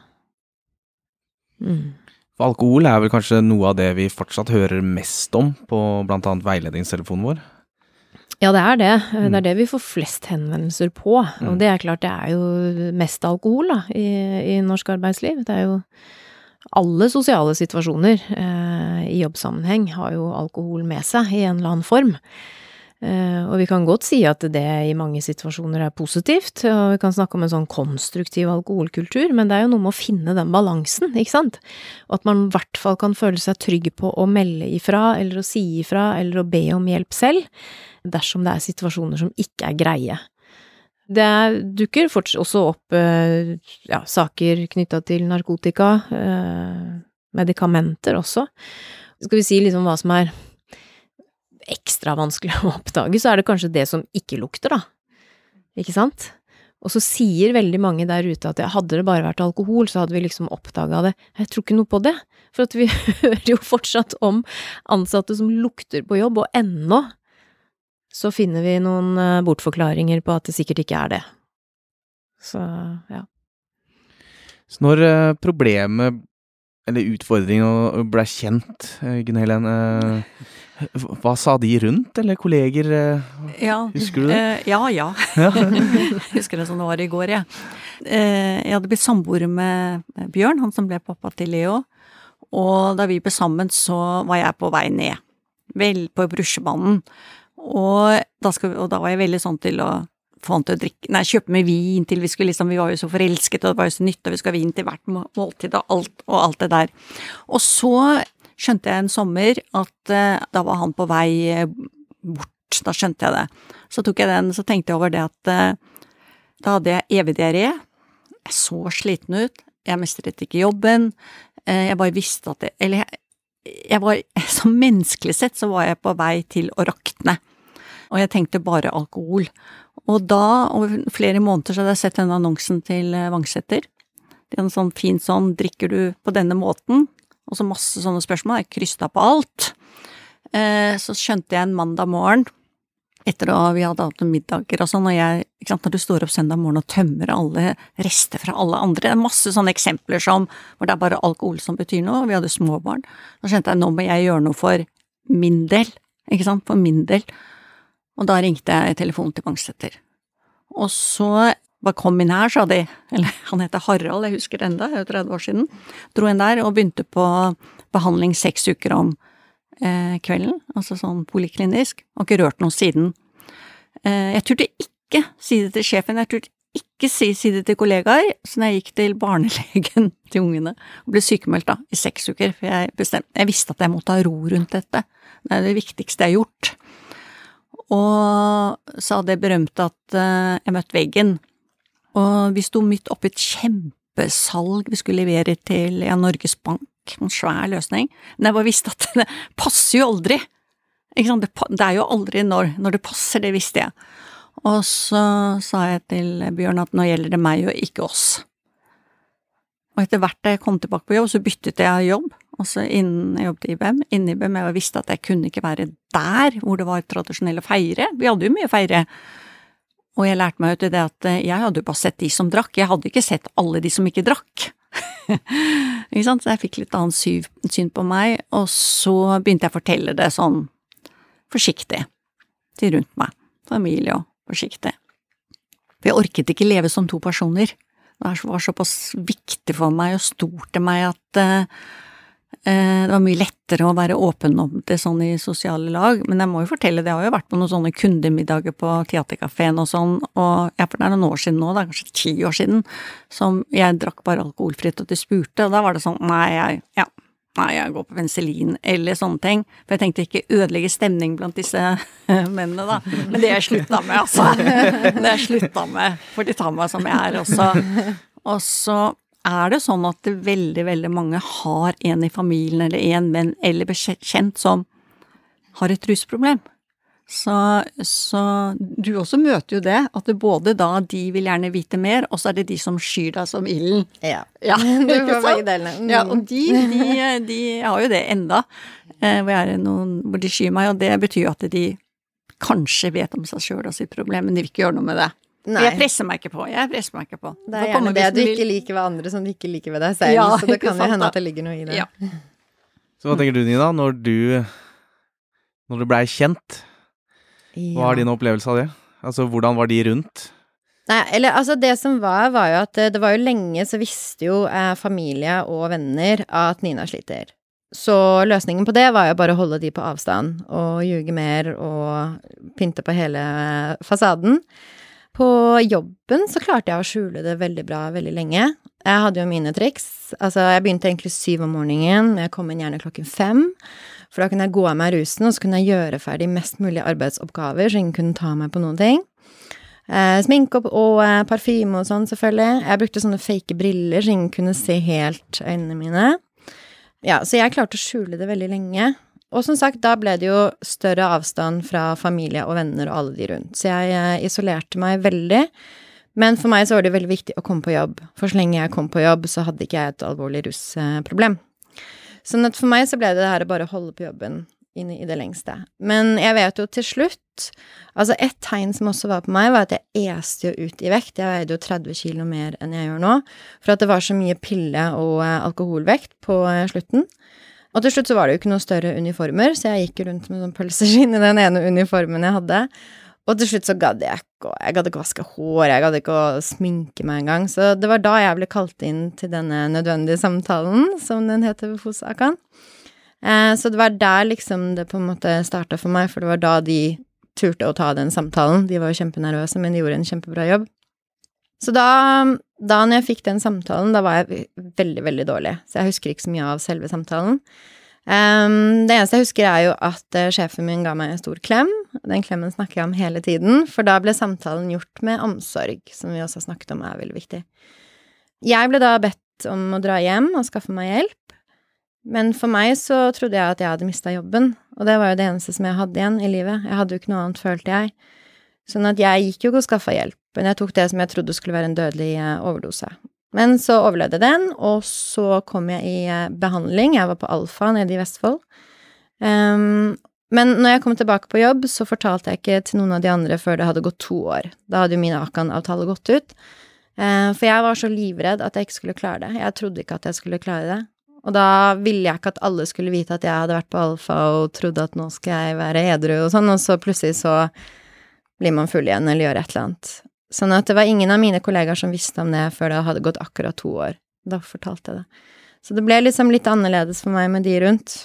Mm. For alkohol er vel kanskje noe av det vi fortsatt hører mest om på blant annet veiledningstelefonen vår? Ja, det er det. Det er mm. det vi får flest henvendelser på. Og mm. det er klart, det er jo mest alkohol da, i, i norsk arbeidsliv. Det er jo alle sosiale situasjoner eh, i jobbsammenheng har jo alkohol med seg i en eller annen form. Eh, og vi kan godt si at det i mange situasjoner er positivt, og vi kan snakke om en sånn konstruktiv alkoholkultur, men det er jo noe med å finne den balansen, ikke sant? Og at man i hvert fall kan føle seg trygg på å melde ifra, eller å si ifra, eller å be om hjelp selv, dersom det er situasjoner som ikke er greie. Det dukker også opp eh, ja, saker knytta til narkotika, eh, medikamenter også. Skal vi si liksom hva som er ekstra vanskelig å oppdage, så er det kanskje det som ikke lukter, da. Ikke sant? Og så sier veldig mange der ute at hadde det bare vært alkohol, så hadde vi liksom oppdaga det. Jeg tror ikke noe på det, for vi hører jo fortsatt om ansatte som lukter på jobb, og ennå så finner vi noen eh, bortforklaringer på at det sikkert ikke er det. Så ja. Så når eh, problemet eller utfordringen ble kjent, eh, Gunn Helen, hva sa de rundt, eller kolleger? Eh, ja, husker du det? Eh, ja, ja. husker det som det var i går, jeg. Ja. Eh, jeg hadde blitt samboer med Bjørn, han som ble pappa til Leo. Og da vi ble sammen, så var jeg på vei ned. Vel på brusjebanen. Og da, vi, og da var jeg veldig sånn til å få han til å drikke Nei, kjøpe med vin til vi skulle liksom Vi var jo så forelsket, og det var jo så nytt, og vi skal ha vin til hvert måltid og alt, og alt det der. Og så skjønte jeg en sommer at uh, da var han på vei eh, bort. Da skjønte jeg det. Så tok jeg den, så tenkte jeg over det at uh, da hadde jeg evig diaré. Jeg så sliten ut. Jeg mestret ikke jobben. Jeg bare visste at det Eller jeg, jeg var Som menneskelig sett så var jeg på vei til å rakne. Og jeg tenkte bare alkohol. Og da, over flere måneder, så hadde jeg sett denne annonsen til Vangsæter. Det er en sånn fin sånn 'drikker du på denne måten', og så masse sånne spørsmål. Jeg krysta på alt. Eh, så skjønte jeg en mandag morgen, etter at vi hadde hatt middager og sånn, og jeg, ikke sant, når du står opp søndag morgen og tømmer alle rester fra alle andre, det er masse sånne eksempler som hvor det er bare alkohol som betyr noe, og vi hadde små barn, så skjønte jeg nå må jeg gjøre noe for min del, ikke sant, for min del. Og da ringte jeg telefonen til Bangsæter. Og så bare kom inn her, sa de, eller han heter Harald, jeg husker det enda, det er jo 30 år siden, dro inn der og begynte på behandling seks uker om eh, kvelden, altså sånn poliklinisk, og ikke rørt noe siden. Eh, jeg turte ikke si det til sjefen, jeg turte ikke si, si det til kollegaer, så når jeg gikk til barnelegen til ungene og ble sykemeldt da, i seks uker, for jeg, bestemte, jeg visste at jeg måtte ha ro rundt dette, det er det viktigste jeg har gjort. Og sa det berømte at uh, jeg møtte veggen, og vi sto midt oppi et kjempesalg vi skulle levere til ja, Norges Bank, en svær løsning, men jeg bare visste at det passer jo aldri. Ikke sant? Det, det er jo aldri når, når det passer, det visste jeg. Og så sa jeg til Bjørn at nå gjelder det meg og ikke oss. Og etter hvert da jeg kom tilbake på jobb, så byttet jeg jobb, altså innen jeg jobbet i IBM. Innen IBM jeg visste at jeg kunne ikke være der hvor det var tradisjonell å feire. Vi hadde jo mye å feire. Og jeg lærte meg jo til det at jeg hadde jo bare sett de som drakk, jeg hadde ikke sett alle de som ikke drakk. ikke sant, så jeg fikk litt annet syn på meg, og så begynte jeg å fortelle det sånn forsiktig til rundt meg, familie og forsiktig. For jeg orket ikke leve som to personer. Det var såpass viktig for meg og stort til meg at uh, det var mye lettere å være åpen om det sånn i sosiale lag, men jeg må jo fortelle, det har jo vært på noen sånne kundemiddager på teaterkafeen og sånn, og ja, for det er noen år siden nå, det er kanskje ti år siden, som jeg drakk bare alkoholfritt, og de spurte, og da var det sånn, nei, jeg, ja, Nei, jeg går på penicillin, eller sånne ting. For jeg tenkte ikke ødelegge stemning blant disse mennene, da. Men det har jeg slutta med, altså. Det har jeg slutta med, for de tar meg som jeg er også. Og så er det sånn at det veldig, veldig mange har en i familien eller en venn eller bekjent som har et rusproblem. Så, så, du også møter jo det, at det både da de vil gjerne vite mer, og så er det de som skyr deg som ilden. Ja. ja du får begge delene. Mm. Ja, og de, de, de, har jo det enda, eh, hvor, noen, hvor, de skyr meg, og det betyr jo at de kanskje vet om seg sjøl og sitt problem, men de vil ikke gjøre noe med det. Nei. Jeg presser meg ikke på. jeg presser meg ikke på. Det er gjerne det du ikke liker ved andre som du ikke liker ved deg selv, ja, så det kan jo hende at det ligger noe i det. Ja. Så hva tenker du, Nina, når du, når du blei kjent? Hva er din opplevelse av det? Altså, hvordan var de rundt? Nei, eller altså, det som var, var jo at det, det var jo lenge så visste jo eh, familie og venner at Nina sliter. Så løsningen på det var jo bare å holde de på avstand og ljuge mer og pynte på hele fasaden. På jobben så klarte jeg å skjule det veldig bra veldig lenge. Jeg hadde jo mine triks. Altså, jeg begynte egentlig syv om morgenen, jeg kom inn gjerne klokken fem. For da kunne jeg gå av meg rusen, og så kunne jeg gjøre ferdig mest mulig arbeidsoppgaver, så ingen kunne ta meg på noen ting. Eh, sminke og, og eh, parfyme og sånn, selvfølgelig. Jeg brukte sånne fake briller, så ingen kunne se helt øynene mine. Ja, så jeg klarte å skjule det veldig lenge. Og som sagt, da ble det jo større avstand fra familie og venner og alle de rundt. Så jeg eh, isolerte meg veldig. Men for meg så var det veldig viktig å komme på jobb. For så lenge jeg kom på jobb, så hadde ikke jeg et alvorlig rusproblem. Sånn at for meg så ble det det her å bare holde på jobben inn i det lengste. Men jeg vet jo til slutt Altså, et tegn som også var på meg, var at jeg este jo ut i vekt. Jeg veide jo 30 kilo mer enn jeg gjør nå, for at det var så mye pille- og eh, alkoholvekt på eh, slutten. Og til slutt så var det jo ikke noe større uniformer, så jeg gikk rundt med sånn pølseskinn i den ene uniformen jeg hadde. Og til slutt så gadd jeg ikke, og jeg gadd ikke å vaske hår, jeg gadd ikke å sminke meg engang. Så det var da jeg ble kalt inn til denne nødvendige samtalen, som den heter ved Fosakan. Eh, så det var der liksom det på en måte starta for meg, for det var da de turte å ta den samtalen. De var jo kjempenervøse, men de gjorde en kjempebra jobb. Så da, da når jeg fikk den samtalen, da var jeg veldig, veldig dårlig. Så jeg husker ikke så mye av selve samtalen. Um, det eneste jeg husker, er jo at uh, sjefen min ga meg en stor klem. Den klemmen snakker jeg om hele tiden, for da ble samtalen gjort med omsorg, som vi også har snakket om er veldig viktig. Jeg ble da bedt om å dra hjem og skaffe meg hjelp, men for meg så trodde jeg at jeg hadde mista jobben, og det var jo det eneste som jeg hadde igjen i livet. Jeg hadde jo ikke noe annet, følte jeg. Sånn at jeg gikk jo ikke og skaffa hjelp, men jeg tok det som jeg trodde skulle være en dødelig uh, overdose. Men så overlevde den, og så kom jeg i eh, behandling. Jeg var på Alfa nede i Vestfold. Um, men når jeg kom tilbake på jobb, så fortalte jeg ikke til noen av de andre før det hadde gått to år. Da hadde jo min Akan-avtale gått ut. Uh, for jeg var så livredd at jeg ikke skulle klare det. Jeg trodde ikke at jeg skulle klare det. Og da ville jeg ikke at alle skulle vite at jeg hadde vært på Alfa og trodde at nå skal jeg være edru og sånn, og så plutselig så blir man full igjen eller gjør et eller annet. Sånn at det var ingen av mine kollegaer som visste om det før det hadde gått akkurat to år. Da fortalte jeg det. Så det ble liksom litt annerledes for meg med de rundt.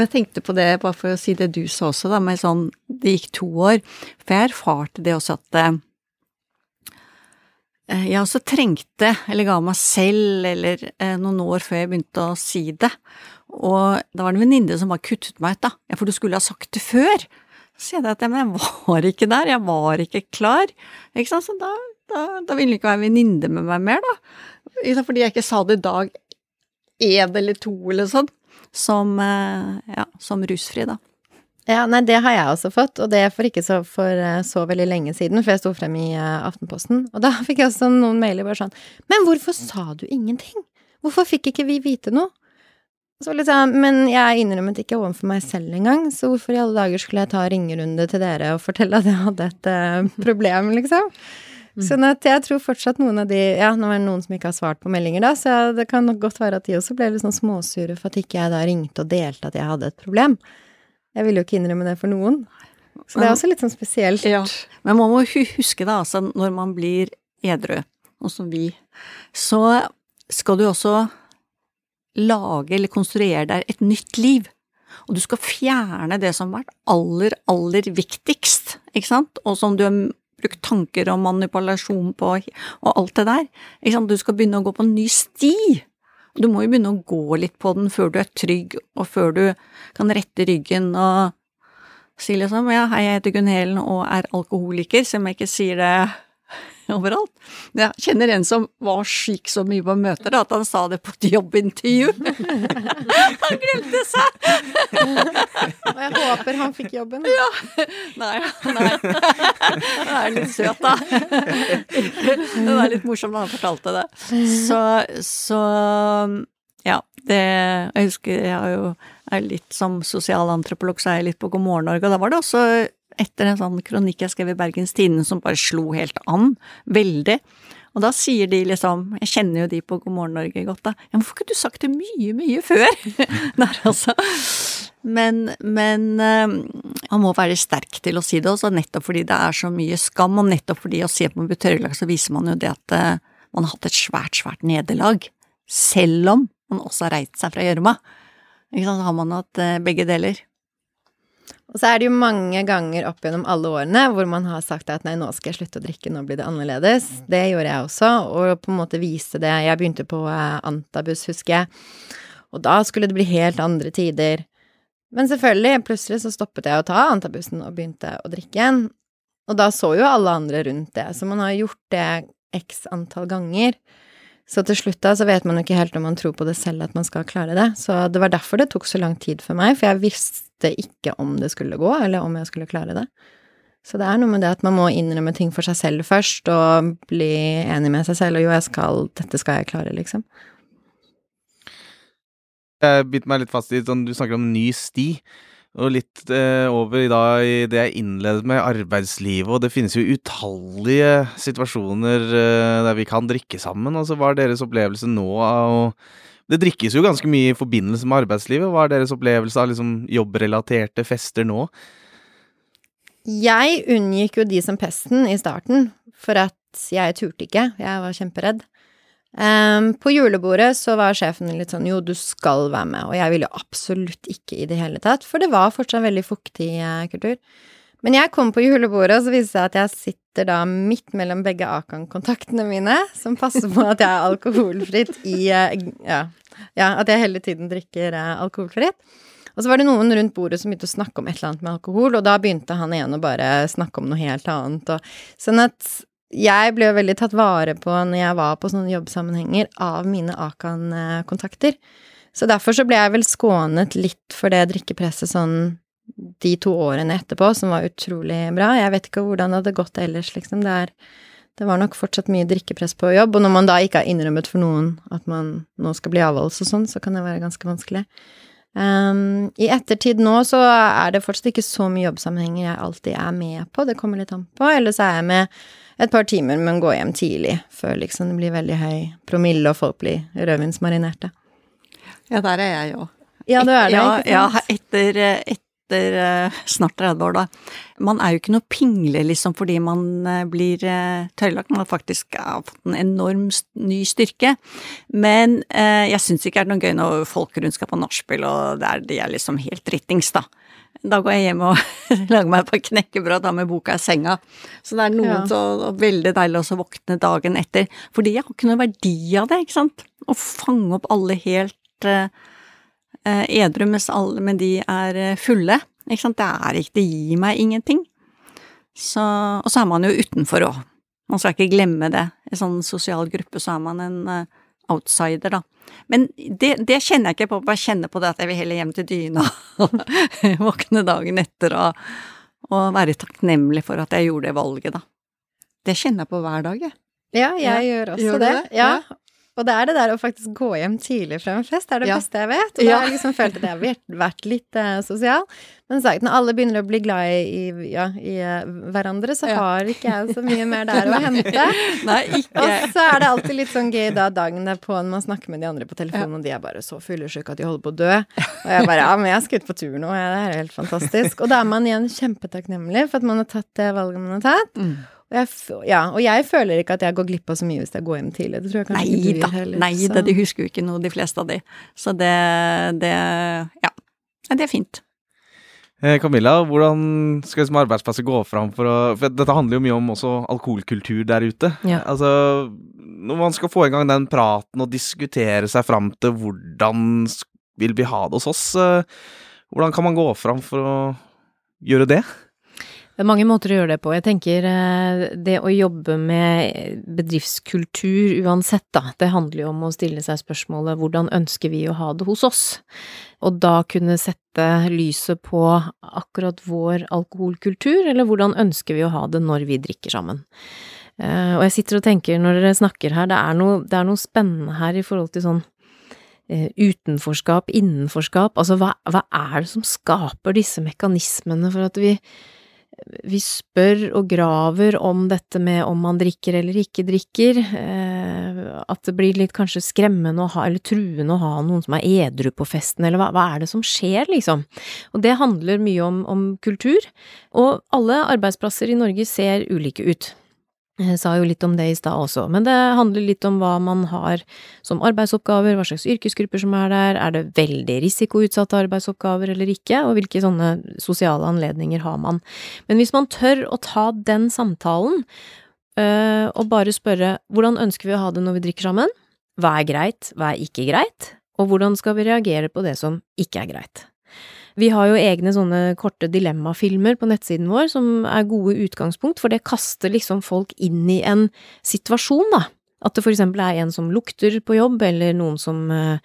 Jeg tenkte på det, bare for å si det du sa også, da, med sånn det gikk to år. For jeg erfarte det også at eh, jeg også trengte, eller ga meg selv, eller eh, noen år før jeg begynte å si det. Og da var det en venninne som bare kuttet meg ut, da. Ja, for du skulle ha sagt det før. Så sier jeg at men jeg var ikke der, jeg var ikke klar. Ikke sant, så da, da, da ville hun ikke være venninne med meg mer, da. Fordi jeg ikke sa det dag én eller to eller sånn, som, eh, ja, som rusfri, da. Ja, nei, det har jeg også fått, og det for ikke så, for eh, så veldig lenge siden, for jeg sto frem i uh, Aftenposten, og da fikk jeg også noen mailer bare sånn Men hvorfor sa du ingenting? Hvorfor fikk ikke vi vite noe? Så liksom, men jeg innrømmet ikke overfor meg selv engang, så hvorfor i alle dager skulle jeg ta ringerunde til dere og fortelle at jeg hadde et uh, problem, liksom? Mm. Sånn at jeg tror fortsatt noen av de Ja, nå er det noen som ikke har svart på meldinger, da, så det kan nok godt være at de også ble litt sånn småsure for at ikke jeg da ringte og delte at jeg hadde et problem. Jeg ville jo ikke innrømme det for noen. Så det er også litt sånn spesielt. Ja, men man må huske da, altså, når man blir edru, og som vi, så skal du også lage eller konstruere deg et nytt liv. Og du skal fjerne det som har vært aller, aller viktigst, ikke sant, og som du har brukt tanker og manipulasjon på og alt det der. Ikke sant, du skal begynne å gå på en ny sti. Du må jo begynne å gå litt på den før du er trygg, og før du kan rette ryggen og si liksom ja, hei, jeg heter Gunn Helen og er alkoholiker, selv om jeg ikke sier det overalt. Jeg kjenner en som var syk så mye på møter at han sa det på et jobbintervju. han glemte seg! Og jeg håper han fikk jobben. Ja. Nei, nei. Han er litt søt, da. Det var litt morsomt da han fortalte det. Så, så ja, det Jeg husker jeg er jo er litt som sosialantropolog, så er jeg litt på God morgen Norge, og da var det også etter en sånn kronikk jeg skrev i Bergens Tidende som bare slo helt an, veldig. Og da sier de liksom, jeg kjenner jo de på God morgen Norge godt, da, ja, hvorfor kunne du sagt det mye, mye før? Der, altså. Men, men uh, man må være sterk til å si det også, nettopp fordi det er så mye skam, og nettopp fordi å se på tørrlag så viser man jo det at uh, man har hatt et svært, svært nederlag, selv om man også har reist seg fra gjørma. Så har man hatt uh, begge deler. Og så er det jo mange ganger opp gjennom alle årene hvor man har sagt at nei, nå skal jeg slutte å drikke, nå blir det annerledes. Det gjorde jeg også, og på en måte viste det. Jeg begynte på eh, Antabus, husker jeg, og da skulle det bli helt andre tider. Men selvfølgelig, plutselig så stoppet jeg å ta Antabusen og begynte å drikke igjen. Og da så jo alle andre rundt det, så man har gjort det x antall ganger. Så til slutt da så vet man jo ikke helt om man tror på det selv at man skal klare det. Så det var derfor det tok så lang tid for meg, for jeg visste ikke om det skulle gå, eller om jeg skulle klare det. Så det er noe med det at man må innrømme ting for seg selv først, og bli enig med seg selv, og jo, jeg skal, dette skal jeg klare, liksom. Jeg biter meg litt fast i sånn, du snakker om ny sti. Og litt eh, over i dag i det jeg innledet med, arbeidslivet, og det finnes jo utallige situasjoner eh, der vi kan drikke sammen. Altså, hva er deres opplevelse nå av det drikkes jo ganske mye i forbindelse med arbeidslivet. Hva er deres opplevelse av liksom jobbrelaterte fester nå? Jeg unngikk jo de som pesten i starten, for at jeg turte ikke. Jeg var kjemperedd. Um, på julebordet så var sjefen litt sånn jo, du skal være med, og jeg ville jo absolutt ikke i det hele tatt, for det var fortsatt veldig fuktig eh, kultur. Men jeg kom på julebordet, og så viste det seg at jeg sitter da midt mellom begge Akan-kontaktene mine, som passer på at jeg er alkoholfritt i eh, ja, ja, at jeg hele tiden drikker eh, alkoholfritt. Og så var det noen rundt bordet som begynte å snakke om et eller annet med alkohol, og da begynte han igjen å bare snakke om noe helt annet. Og, sånn at jeg ble jo veldig tatt vare på når jeg var på sånne jobbsammenhenger, av mine Akan-kontakter. Så derfor så ble jeg vel skånet litt for det drikkepresset sånn de to årene etterpå, som var utrolig bra. Jeg vet ikke hvordan det hadde gått ellers, liksom. Det, er, det var nok fortsatt mye drikkepress på jobb, og når man da ikke har innrømmet for noen at man nå skal bli avholds og sånn, så kan det være ganske vanskelig. Um, I ettertid nå så er det fortsatt ikke så mye jobbsammenhenger jeg alltid er med på, det kommer litt an på, eller så er jeg med et par timer, men går hjem tidlig, før liksom det blir veldig høy promille og folk blir rødvinsmarinerte. Ja, der er jeg òg. Ja, du er det, ja? Ja, etter, etter etter eh, snart 30 år, da. Man er jo ikke noe pingle, liksom, fordi man eh, blir eh, tørrlagt. Man har faktisk fått en enorm ny styrke. Men eh, jeg syns ikke det er noe gøy når folk rundt skal på nachspiel, og der de er liksom helt drittings, da. Da går jeg hjem og lager meg et par knekkebrød, da med boka i senga. Så det er noe Ja. så veldig deilig også å våkne dagen etter. Fordi jeg har ikke noe verdi av det, ikke sant. Å fange opp alle helt edru mens alle med de er eh, fulle. Ikke sant. Det er ikke Det gir meg ingenting. Så, og så er man jo utenfor òg. Man skal ikke glemme det. I sånn sosial gruppe så er man en eh, outsider, da. Men det, det kjenner jeg ikke på, bare kjenner på det at jeg vil heller hjem til dyna og våkne dagen etter og, og være takknemlig for at jeg gjorde det valget, da. Det kjenner jeg på hver dag, jeg. Ja, jeg gjør også Gjør det. det? Ja. Og det er det der å faktisk gå hjem tidlig fra en fest, det er det Ja. beste jeg vet. Og da har jeg liksom følt at jeg har vært- litt eh, sosial. Men sagt, når alle begynner å bli glad i, i, ja, i eh, hverandre, så har ikke jeg så mye mer der å hente. Nei, ikke Og så er det alltid litt sånn gøy da dagen derpå når man snakker med de andre på telefonen, og de er bare så fyllesyke at de holder på å dø. Og jeg bare ja, men jeg skal ut på tur nå, det er helt fantastisk. Og da er man igjen kjempetakknemlig for at man har tatt det valget man har tatt. Mm. Jeg, ja, og jeg føler ikke at jeg går glipp av så mye hvis jeg går hjem tidlig. Det tror jeg kanskje Nei ikke du gjør heller. nei så- da, de husker jo ikke noe, de fleste av de. Så det, det ja. Det er fint. Eh, Camilla, hvordan skal liksom arbeidsplasser gå fram for å For dette handler jo mye om også alkoholkultur der ute. Ja. Altså, når man skal få i gang den praten og diskutere seg fram til hvordan vil vi ha det hos oss, eh, hvordan kan man gå fram for å gjøre det? Det er mange måter å gjøre det på. Jeg tenker eh, det å jobbe med bedriftskultur uansett, da, det handler jo om å stille seg spørsmålet hvordan ønsker vi å ha det hos oss? Og da kunne sette lyset på akkurat vår alkoholkultur, eller hvordan ønsker vi å ha det når vi drikker sammen? Eh, Og jeg sitter og tenker når dere snakker her, det er noe, det er noe spennende her i forhold til sånn eh, utenforskap, innenforskap, altså hva, hva er det som skaper disse mekanismene for at vi vi spør og graver om dette med om man drikker eller ikke drikker, eh, at det blir litt kanskje skremmende å ha, eller truende å ha noen som er edru på festen, eller hva, hva er det som skjer, liksom? Og det handler mye om, om kultur, og alle arbeidsplasser i Norge ser ulike ut. Jeg sa jo litt om det i stad også, men det handler litt om hva man har som arbeidsoppgaver, hva slags yrkesgrupper som er der, er det veldig risikoutsatte arbeidsoppgaver eller ikke, og hvilke sånne sosiale anledninger har man. Men hvis man tør å ta den samtalen, øh, og bare spørre hvordan ønsker vi å ha det når vi drikker sammen, hva er greit, hva er ikke greit, og hvordan skal vi reagere på det som ikke er greit. Vi har jo egne sånne korte dilemmafilmer på nettsiden vår som er gode utgangspunkt, for det kaster liksom folk inn i en situasjon, da. At det for eksempel er en som lukter på jobb, eller noen som eh,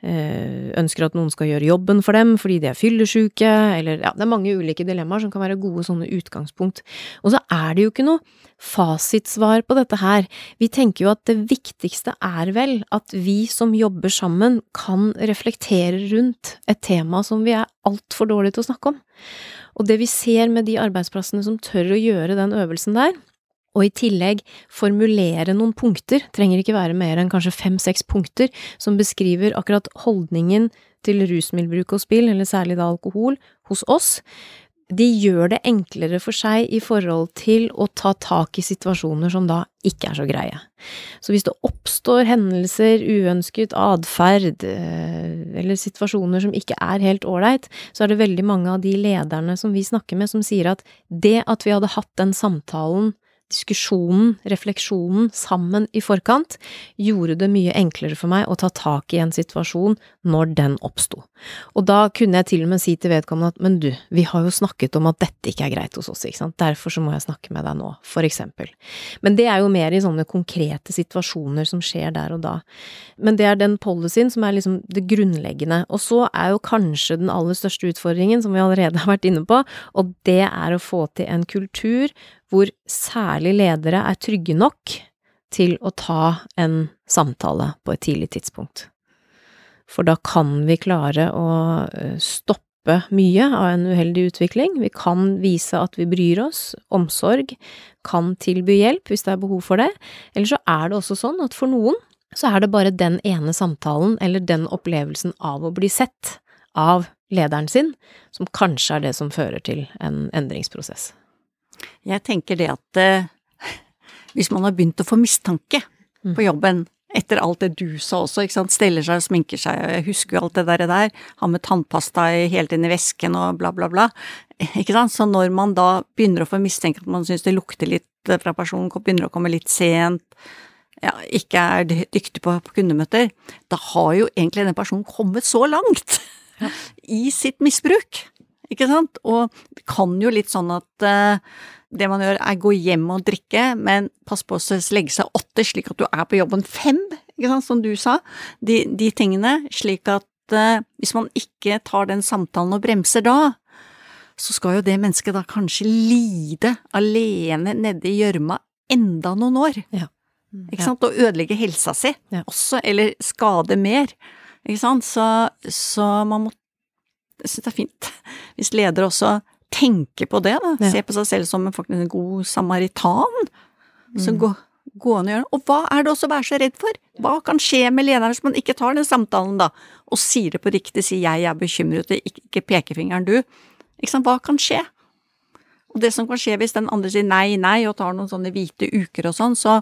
ønsker at noen skal gjøre jobben for dem fordi de er fyllesyke, eller ja, det er mange ulike dilemmaer som kan være gode sånne utgangspunkt. Og så er det jo ikke noe fasitsvar på dette her. Vi tenker jo at det viktigste er vel at vi som jobber sammen kan reflektere rundt et tema som vi er altfor dårlige til å snakke om. Og det vi ser med de arbeidsplassene som tør å gjøre den øvelsen der, og i tillegg formulere noen punkter, trenger ikke være mer enn kanskje fem–seks punkter, som beskriver akkurat holdningen til rusmiddelbruk og spill, eller særlig da alkohol, hos oss, de gjør det enklere for seg i forhold til å ta tak i situasjoner som da ikke er så greie. Så hvis det oppstår hendelser, uønsket atferd, eh, eller situasjoner som ikke er helt ålreit, så er det veldig mange av de lederne som vi snakker med som sier at det at vi hadde hatt den samtalen diskusjonen, refleksjonen, sammen i forkant, gjorde det mye enklere for meg å ta tak i en situasjon når den oppsto. Og da kunne jeg til og med si til vedkommende at men du, vi har jo snakket om at dette ikke er greit hos oss, ikke sant, derfor så må jeg snakke med deg nå, for eksempel. Men det er jo mer i sånne konkrete situasjoner som skjer der og da. Men det er den policyen som er liksom det grunnleggende. Og så er jo kanskje den aller største utfordringen, som vi allerede har vært inne på, og det er å få til en kultur hvor særlig ledere er trygge nok til å ta en samtale på et tidlig tidspunkt. For da kan vi klare å eh, stoppe mye av en uheldig utvikling. Vi kan vise at vi bryr oss, omsorg, kan tilby hjelp hvis det er behov for det. Eller så er det også sånn at for noen så er det bare den ene samtalen eller den opplevelsen av å bli sett av lederen sin, som kanskje er det som fører til en endringsprosess. Jeg tenker det at eh, hvis man har begynt å få mistanke Mm. på jobben, etter alt det du sa også, ikke sant, steller seg og sminker seg, og jeg husker jo alt det der, der. Har med tannpasta helt inn i vesken og bla, bla, bla, ikke sant, så når man da begynner å få mistenke at man syns det lukter litt eh, fra personen, begynner å komme litt sent, ja, ikke er dyktig på, på kundemøter, da har jo egentlig den personen kommet så langt i sitt misbruk, ikke sant, og det kan jo litt sånn at uh, det man gjør er gå hjem og drikke, men pass på å legge seg åtte slik at du er på jobben fem, ikke sant, som du sa. De, de tingene, slik at uh, hvis man ikke tar den samtalen og bremser da, så skal jo det mennesket da kanskje lide alene nede i gjørma enda noen år. Ja. Ikke sant, og ødelegge helsa si Ja. også, eller skade mer. Ikke sant, så, så man må Jeg synes det er fint hvis ledere også tenker på det, da. Ja. Se på seg selv som en, faktisk en god samaritan. Mm. Som går, går an og gjøre det. Og hva er det også å være så redd for? Hva kan skje med lederen hvis man ikke tar den samtalen, da, og sier det på riktig, sier jeg jeg er bekymret, ikke, ikke pekefingeren du. Ikke sant, hva kan skje? Og det som kan skje hvis den andre sier nei, nei, og tar noen sånne hvite uker og sånn, så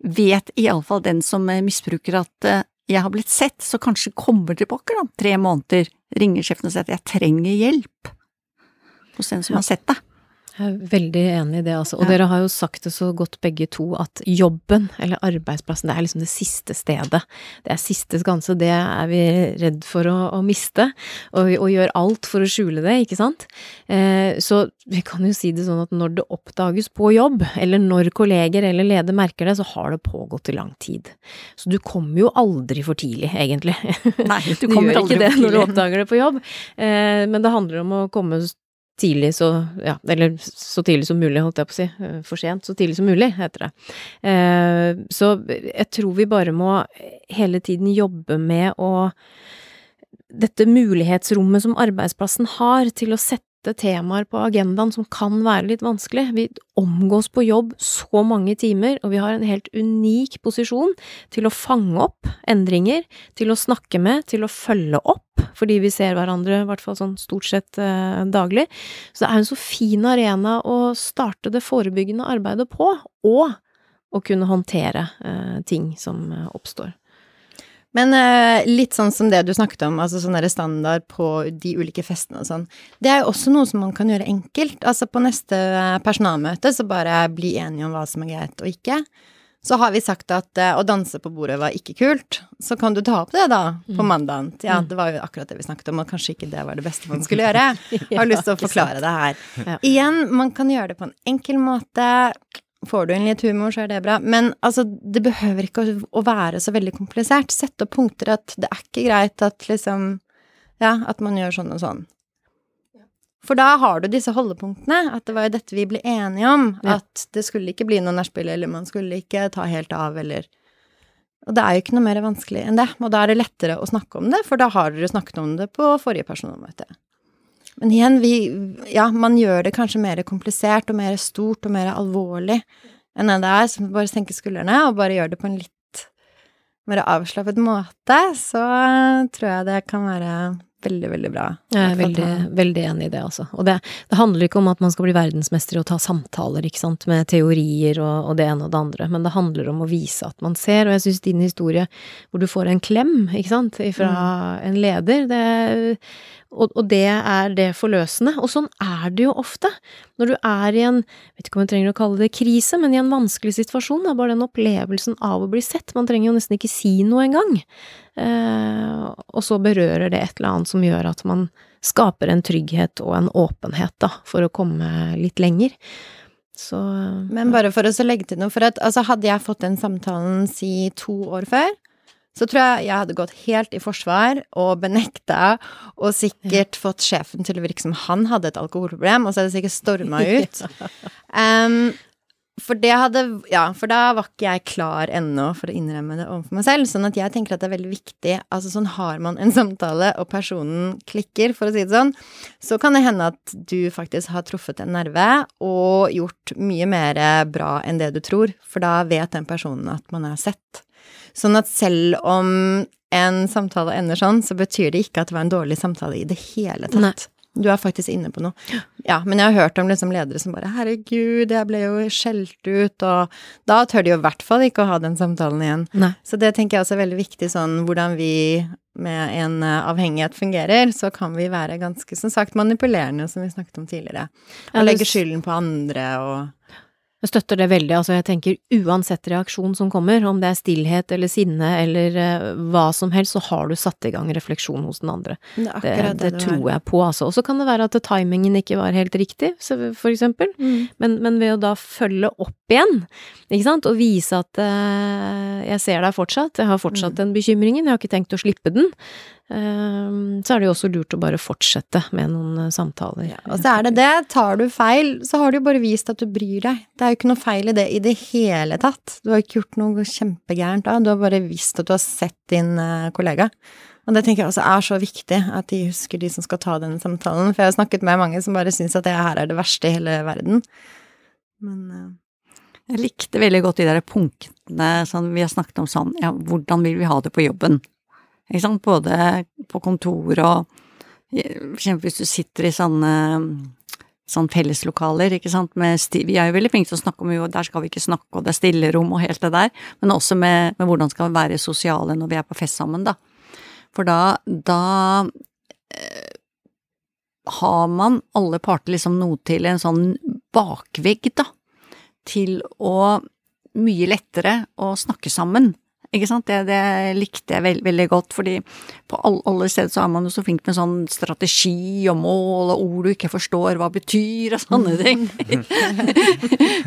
vet iallfall den som misbruker at eh, jeg har blitt sett, så kanskje kommer tilbake da, tre måneder, ringer sjefen og sier at jeg trenger hjelp hos den som har sett deg. Jeg er veldig enig i det, altså. Og Ja. dere har jo sagt det så godt begge to, at jobben, eller arbeidsplassen, det er liksom det siste stedet. Det er siste skanse, det er vi redd for å, å miste, og, og gjør alt for å skjule det, ikke sant? Eh, så vi kan jo si det sånn at når det oppdages på jobb, eller når kolleger eller leder merker det, så har det pågått i lang tid. Så du kommer jo aldri for tidlig, egentlig. Nei, Du, gjør ikke det når du oppdager det på jobb, eh, men det handler om å komme tidlig så, ja, eller så tidlig som mulig, holdt jeg på å si, Eh, for sent, så tidlig som mulig, heter det. Eh, så jeg tror vi bare må hele tiden jobbe med å dette mulighetsrommet som arbeidsplassen har til å sette temaer på agendaen som kan være litt vanskelig. Vi omgås på jobb så mange timer, og vi har en helt unik posisjon til å fange opp endringer, til å snakke med, til å følge opp, fordi vi ser hverandre i hvert fall sånn stort sett eh, daglig. Så det er en så fin arena å starte det forebyggende arbeidet på, og å kunne håndtere eh, ting som eh, oppstår. Men uh, litt sånn som det du snakket om, altså sånn der standard på de ulike festene og sånn, det er jo også noe som man kan gjøre enkelt. Altså på neste eh, personalmøte så bare bli enige om hva som er greit og ikke. Så har vi sagt at uh, å danse på bordet var ikke kult, så kan du ta opp det da på Mm. mandagen. Ja, Mm. det var jo akkurat det vi snakket om, og kanskje ikke det var det beste man skulle gjøre. Har lyst til å forklare det her. Ja. Igjen, man kan gjøre det på en enkel måte. Får du inn litt humor, så er det bra. Men altså, det behøver ikke å, å være så veldig komplisert. Sett opp punkter at det er ikke greit at liksom Ja, at man gjør sånn og sånn. For da har du disse holdepunktene. At det var jo dette vi ble enige om. Ja. At det skulle ikke bli noe nachspiel, eller man skulle ikke ta helt av, eller Og det er jo ikke noe mer vanskelig enn det. Og da er det lettere å snakke om det, for da har dere snakket om det på forrige personalmøte. Men igjen, vi Ja, man gjør det kanskje mer komplisert og mer stort og mer alvorlig enn det er. Så bare senke skuldrene og bare gjør det på en litt mer avslappet måte, så tror jeg det kan være veldig, veldig bra. Jeg er veldig, veldig enig i det, altså. Og det, det handler ikke om at man skal bli verdensmester i å ta samtaler, ikke sant, med teorier og, og det ene og det andre, men det handler om å vise at man ser, og jeg syns din historie hvor du får en klem, ikke sant, fra en leder, det og, og det er det forløsende. Og sånn er det jo ofte. Når du er i en, vet ikke om jeg trenger å kalle det krise, men i en vanskelig situasjon, da, bare den opplevelsen av å bli sett. Man trenger jo nesten ikke si noe engang. Eh, og så berører det et eller annet som gjør at man skaper en trygghet og en åpenhet, da, for å komme litt lenger. Så Men bare for å legge til noe, for at altså, hadde jeg fått den samtalen si to år før, så tror jeg jeg hadde gått helt i forsvar og benekta, og sikkert fått sjefen til å virke som han hadde et alkoholproblem, og så hadde jeg sikkert storma ut. Um, for det hadde Ja, for da var ikke jeg klar ennå for å innrømme det overfor meg selv. Sånn at jeg tenker at det er veldig viktig Altså sånn har man en samtale, og personen klikker, for å si det sånn, så kan det hende at du faktisk har truffet en nerve og gjort mye mer bra enn det du tror, for da vet den personen at man er sett. Sånn at selv om en samtale ender sånn, så betyr det ikke at det var en dårlig samtale i det hele tatt. Nei. Du er faktisk inne på noe. Ja, men jeg har hørt om liksom ledere som bare 'herregud, jeg ble jo skjelt ut', og da tør de jo i hvert fall ikke å ha den samtalen igjen. Nei. Så det tenker jeg også er veldig viktig, sånn hvordan vi med en eh, avhengighet fungerer, så kan vi være ganske, som sagt, manipulerende, som vi snakket om tidligere. Og legge skylden på andre og Jeg støtter det veldig. Altså, jeg tenker uansett reaksjon som kommer, om det er stillhet eller sinne eller uh, hva som helst, så har du satt i gang refleksjon hos den andre. Det det, Det, det, tror jeg på, altså. Og så kan det være at timingen ikke var helt riktig, så- for eksempel. Mm. Men, men ved å da følge opp igjen, ikke sant, og vise at uh, jeg ser deg fortsatt, jeg har fortsatt den bekymringen, jeg har ikke tenkt å slippe den, så er det jo også lurt å bare fortsette med noen samtaler. samtaler. Og så er det det, tar du feil, så har du jo bare vist at du bryr deg. Det er jo ikke noe feil i det i det hele tatt. Du har ikke gjort noe kjempegærent da, du har bare visst at du har sett din eh, kollega. Og det tenker jeg også er så viktig, at de husker de som skal ta denne samtalen. For jeg har snakket med mange som bare syns at det her er det verste i hele verden. Men uh Jeg likte veldig godt de der punktene som vi har snakket om sånn, ja, hvordan vil vi ha det på jobben? Ikke sant, både på kontor og for eksempel hvis du sitter i sånne sånn felleslokaler, ikke sant, Vi er jo veldig flinke til å snakke om jo, der skal vi ikke snakke, og det er stillerom og helt det der, men også med, med hvordan skal vi være sosiale når vi er på fest sammen, da. For da, da eh, har man alle parter liksom noe til en sånn bakvegg, da til å mye lettere å snakke sammen. Ikke sant, det, det likte jeg veld, veldig godt, fordi på all, alle steder så er man jo så flink med sånn strategi og mål og ord du ikke forstår hva betyr og sånne ting.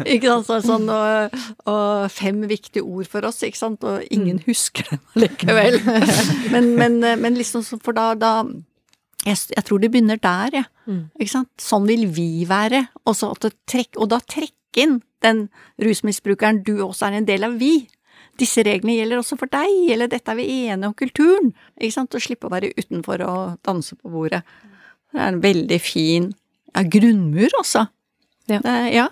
ikke sant, så, sånn og, og fem viktige ord for oss, ikke sant, og ingen husker dem likevel. men, men, men liksom, for da, da jeg, jeg tror det begynner der, jeg. Mm. Ikke sant? Sånn vil vi være. Og, trekk, og da trekke inn den rusmisbrukeren du også er en del av vi. Disse reglene gjelder også for deg, eller dette er vi enige om kulturen. Ikke sant? Å slippe å være utenfor og danse på bordet. Det er en veldig fin ja, grunnmur også. Ja. Det, er- ja.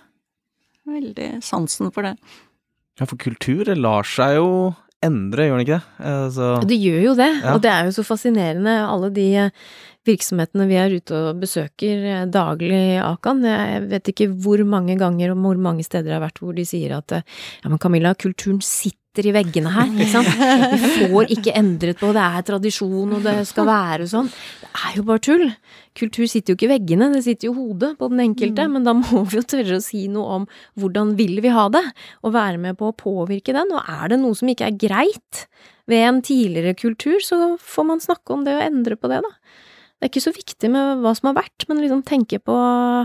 Veldig sansen for det. Ja, for kultur lar seg jo endre, gjør den ikke det? Altså, Det gjør jo det, Ja. og det er jo så fascinerende, alle de eh, virksomhetene vi er ute og besøker daglig daglig, Akan. Jeg vet ikke hvor mange ganger og hvor mange steder jeg har vært hvor de sier at eh, ja, men Camilla, kulturen sitter i veggene her, ikke sant. Vi får ikke endret på, det er tradisjon og det skal være sånn. Det er jo bare tull. Kultur sitter jo ikke i veggene, det sitter jo i hodet på den enkelte, men da må vi jo tørre å si noe om hvordan vil vi ha det, og være med på å påvirke den, og er det noe som ikke er greit ved en tidligere kultur, så får man snakke om det og endre på det, da. Det er ikke så viktig med hva som har vært, men liksom tenke på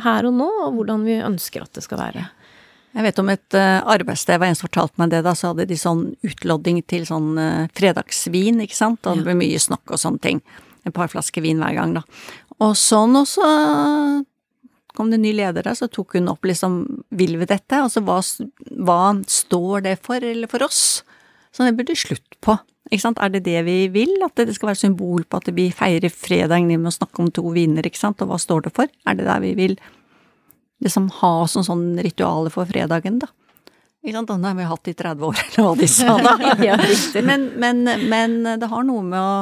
her og nå, og hvordan vi ønsker at det skal være. Jeg vet om et eh, arbeidssted, var en som fortalte meg det, da, så hadde de sånn utlodding til sånn eh, fredagsvin, ikke sant, og det ble mye snakk og sånne ting. Et par flasker vin hver gang, da. Og sånn, og så kom det ny leder der, så tok hun opp liksom, vil vi dette? Altså hva, hva står det for, eller for oss? Så det burde slutt på. Ikke sant? Er det det vi vil? At det skal være symbol på at vi feirer fredagen med å snakke om to viner, ikke sant? Og hva står det for? Er det der vi vil liksom ha som sånn ritualer for fredagen, da? Ikke sant? Den har vi hatt i 30 år, eller hva de sa da. Men, men, men det har noe med å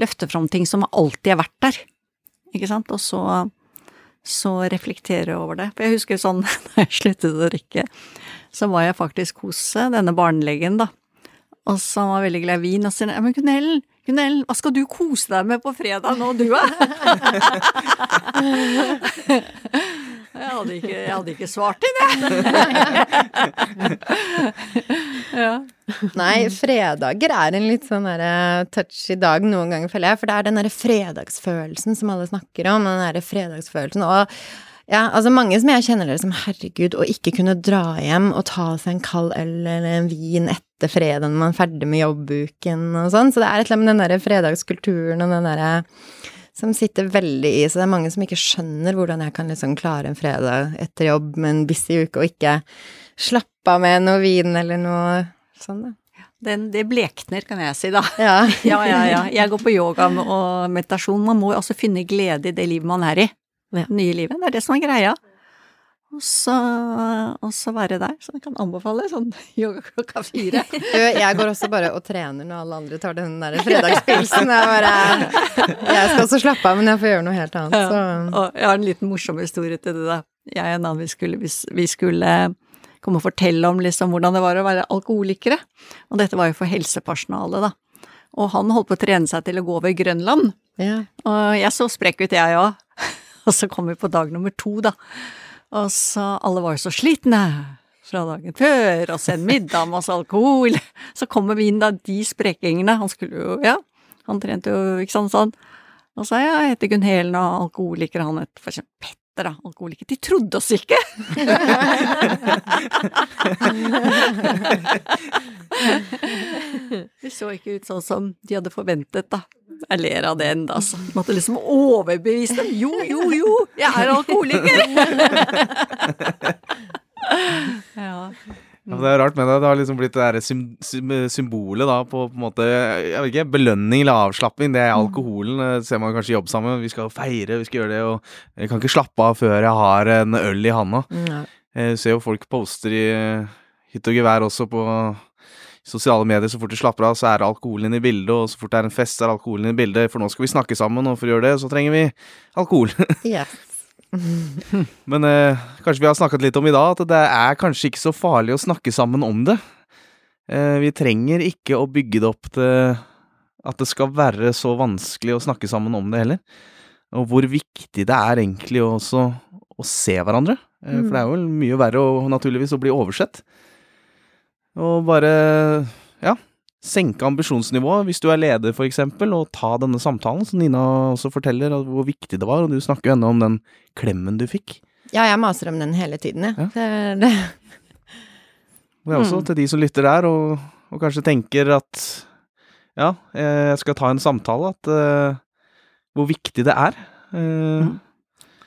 løfte fram ting som alltid har vært der, ikke sant? Og så, så reflektere over det. For jeg husker sånn, da jeg sluttet å drikke, så var jeg faktisk hos eh, denne barnelegen, da. Og så han var veldig glad i vin, og så sier han, men Gunnellen, hva skal du kose deg med på fredag nå, du da? Jeg hadde ikke, jeg hadde ikke svart inn, jeg. ja. Nei, fredager er en litt sånn touchy dag noen ganger, føler jeg. For det er den derre fredagsfølelsen som alle snakker om. Den derre fredagsfølelsen. Og ja, altså mange som jeg kjenner dere som herregud, å ikke kunne dra hjem og ta seg en kald øl eller en vin etter fredag når man er ferdig med jobbuken og sånn. Så det er et eller annet med den derre fredagskulturen og den derre som sitter veldig i, så det er mange som ikke skjønner hvordan jeg kan liksom klare en fredag etter jobb med en busy uke og ikke slappe av med noe vin eller noe sånn, da. Den, det blekner, kan jeg si, da. Ja. Ja, ja, ja. Jeg går på yoga og meditasjon. Man må jo altså finne glede i det livet man er i. Ja. Nye livet. Det er det som er greia. og så, og så være der. Så jeg kan anbefale sånn yoga klokka fire. Jeg går også bare og trener når alle andre tar den der fredagspilsen. Jeg bare Jeg skal også slappe av, men jeg får gjøre noe helt annet, så Og jeg har en liten morsom historie til det, da. Jeg og en annen, vi skulle, vi skulle komme og fortelle om liksom hvordan det var å være alkoholikere. Og dette var jo for helsepersonalet, da. Og han holdt på å trene seg til å gå over Grønland. ja. Og jeg så sprekk ut, jeg òg. Og så kom vi på dag nummer to, da. Og så Alle var jo så slitne fra dagen før, og så en middag masse alkohol. Så kommer vi inn, da, de sprekingene. Han skulle jo Ja, han trente jo, ikke sant, sånn. Og så jeg, jeg heter Gunn Helen, og alkoholiker. Han het for eksempel Petter, da. Alkoholiker. De trodde oss ikke! Vi så ikke ut sånn som de hadde forventet, da. Jeg ler av det enda, altså. Måtte liksom overbevise dem. Jo, jo, jo, jeg er alkoholiker! ja. Ja, det er rart med det. Det har liksom blitt det der sym sym symbolet da på, på en måte Jeg vet ikke, belønning eller avslapping. Det er alkoholen. Det ser man kanskje i jobb sammen. Vi skal feire, vi skal gjøre det, og jeg kan ikke slappe av før jeg har en øl i handa. Jeg ser jo folk poster i hytt og gevær også på sosiale medier. Så fort de slapper av, så er alkoholen i bildet, og så fort det er en fest, så er alkoholen i bildet. For nå skal vi snakke sammen, og for å gjøre det, så trenger vi alkohol. Yes. Men eh, kanskje vi har snakket litt om i dag at det er kanskje ikke så farlig å snakke sammen om det. Eh, vi trenger ikke å bygge det opp til at det skal være så vanskelig å snakke sammen om det heller. Og hvor viktig det er egentlig også å se hverandre. Eh, For det er jo mye verre å, naturligvis å bli oversett. Og bare ja, senke ambisjonsnivået hvis du er leder, for eksempel, og ta denne samtalen, som Nina også forteller, hvor viktig det var. Og du snakker jo ennå om den klemmen du fikk. Ja, jeg maser om den hele tiden, jeg. Ja. Det, er det. Det er også til de som lytter der, og, og kanskje tenker at ja, jeg skal ta en samtale, at uh, hvor viktig det er. Eh,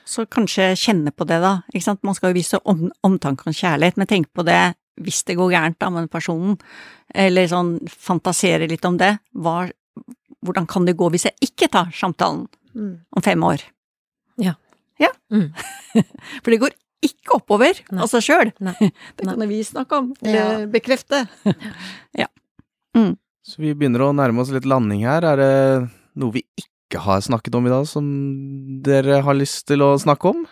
Så kanskje kjenne på det, da. Ikke sant? Man skal jo vise om, omtanke og kjærlighet, men tenk på det hvis det går gærent da med personen. Eller sånn fantasere litt om det. Hva, hvordan kan det gå hvis jeg ikke tar samtalen Mm. om fem år? Ja. Ja. Mm. For det går ikke oppover Nei. av seg sjøl. Det kan vi snakke om, Ja. bekrefte. ja. Mm. så vi begynner å nærme oss litt landing her. Er det noe vi ikke har snakket om i dag, som dere har lyst til å snakke om?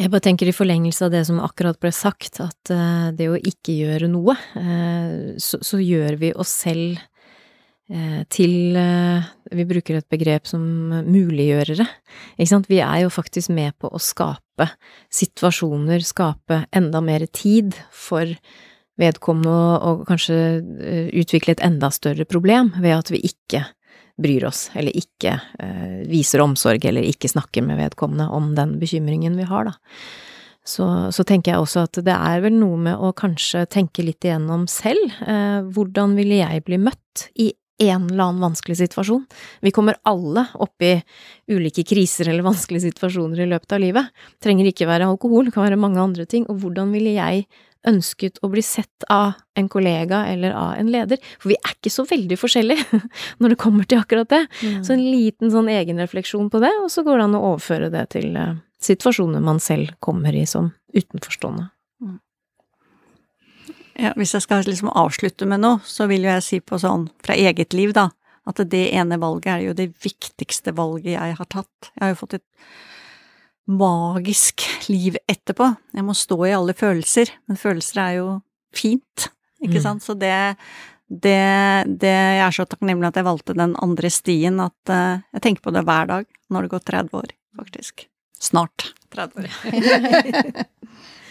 Jeg bare tenker i forlengelse av det som akkurat ble sagt, at eh, det å ikke gjøre noe, eh, så, så gjør vi oss selv eh, til Vi bruker et begrep som muliggjørere. Ikke sant? Vi er jo faktisk med på å skape situasjoner, skape enda mer tid for vedkommende og, kanskje utvikle et enda større problem ved at vi ikke bryr oss, eller ikke eh, viser omsorg, eller ikke snakker med vedkommende om den bekymringen vi har, da. Så, så tenker jeg også at det er vel noe med å kanskje tenke litt igjennom selv. Eh, hvordan ville jeg bli møtt i en eller annen vanskelig situasjon? Vi kommer alle opp i ulike kriser eller vanskelige situasjoner i løpet av livet. Trenger ikke være alkohol, det kan være mange andre ting. Og hvordan ville jeg ønsket å bli sett av en kollega eller av en leder? For vi er ikke så veldig forskjellige når det kommer til akkurat det. Så en liten sånn egenrefleksjon på det, og så går det an å overføre det til eh, situasjoner man selv kommer i som utenforstående. Ja, hvis jeg skal liksom avslutte med noe, så vil jo jeg si på sånn fra eget liv, da, at det ene valget er jo det viktigste valget jeg har tatt. Jeg har jo fått et magisk liv etterpå. Jeg må stå i alle følelser, men følelser er jo fint, ikke Mm. sant, så det det, det, jeg er så takknemlig at jeg valgte den andre stien, at uh, jeg tenker på det hver dag. Nå har det gått 30 år, faktisk. Snart 30 år.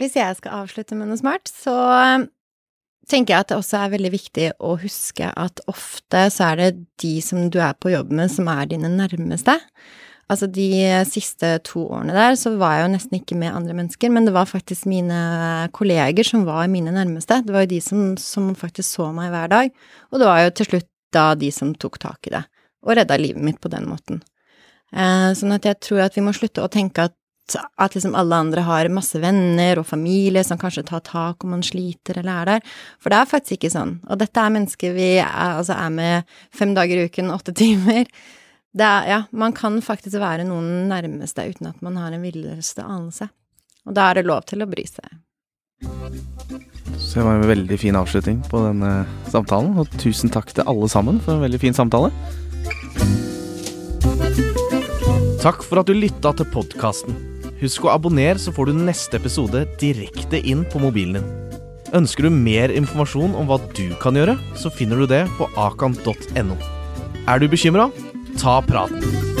Hvis jeg skal avslutte med noe smart, så eh, tenker jeg at det også er veldig viktig å huske at ofte så er det de som du er på jobb med, som er dine nærmeste. Altså de siste to årene der så var jeg jo nesten ikke med andre mennesker, men det var faktisk mine kolleger som var mine nærmeste. Det var jo de som, som faktisk så meg hver dag, og det var jo til slutt da de som tok tak i det, og redda livet mitt på den måten. Eh, sånn at jeg tror at vi må slutte å tenke at at liksom alle andre har masse venner og familie som kanskje tar tak om man sliter eller er der. For det er faktisk ikke sånn. Og dette er mennesker vi er, altså er med fem dager i uken, åtte timer. det er, ja, man kan faktisk være noen nærmeste uten at man har en villeste anelse. Og da er det lov til å bry seg. Så det var en veldig fin avslutning på denne samtalen, og tusen takk til alle sammen for en veldig fin samtale. Takk for at du lytta til podkasten. Husk å abonnere, så får du neste episode direkte inn på mobilen din. Ønsker du mer informasjon om hva du kan gjøre, så finner du det på akan.no. Er du bekymra? Ta praten.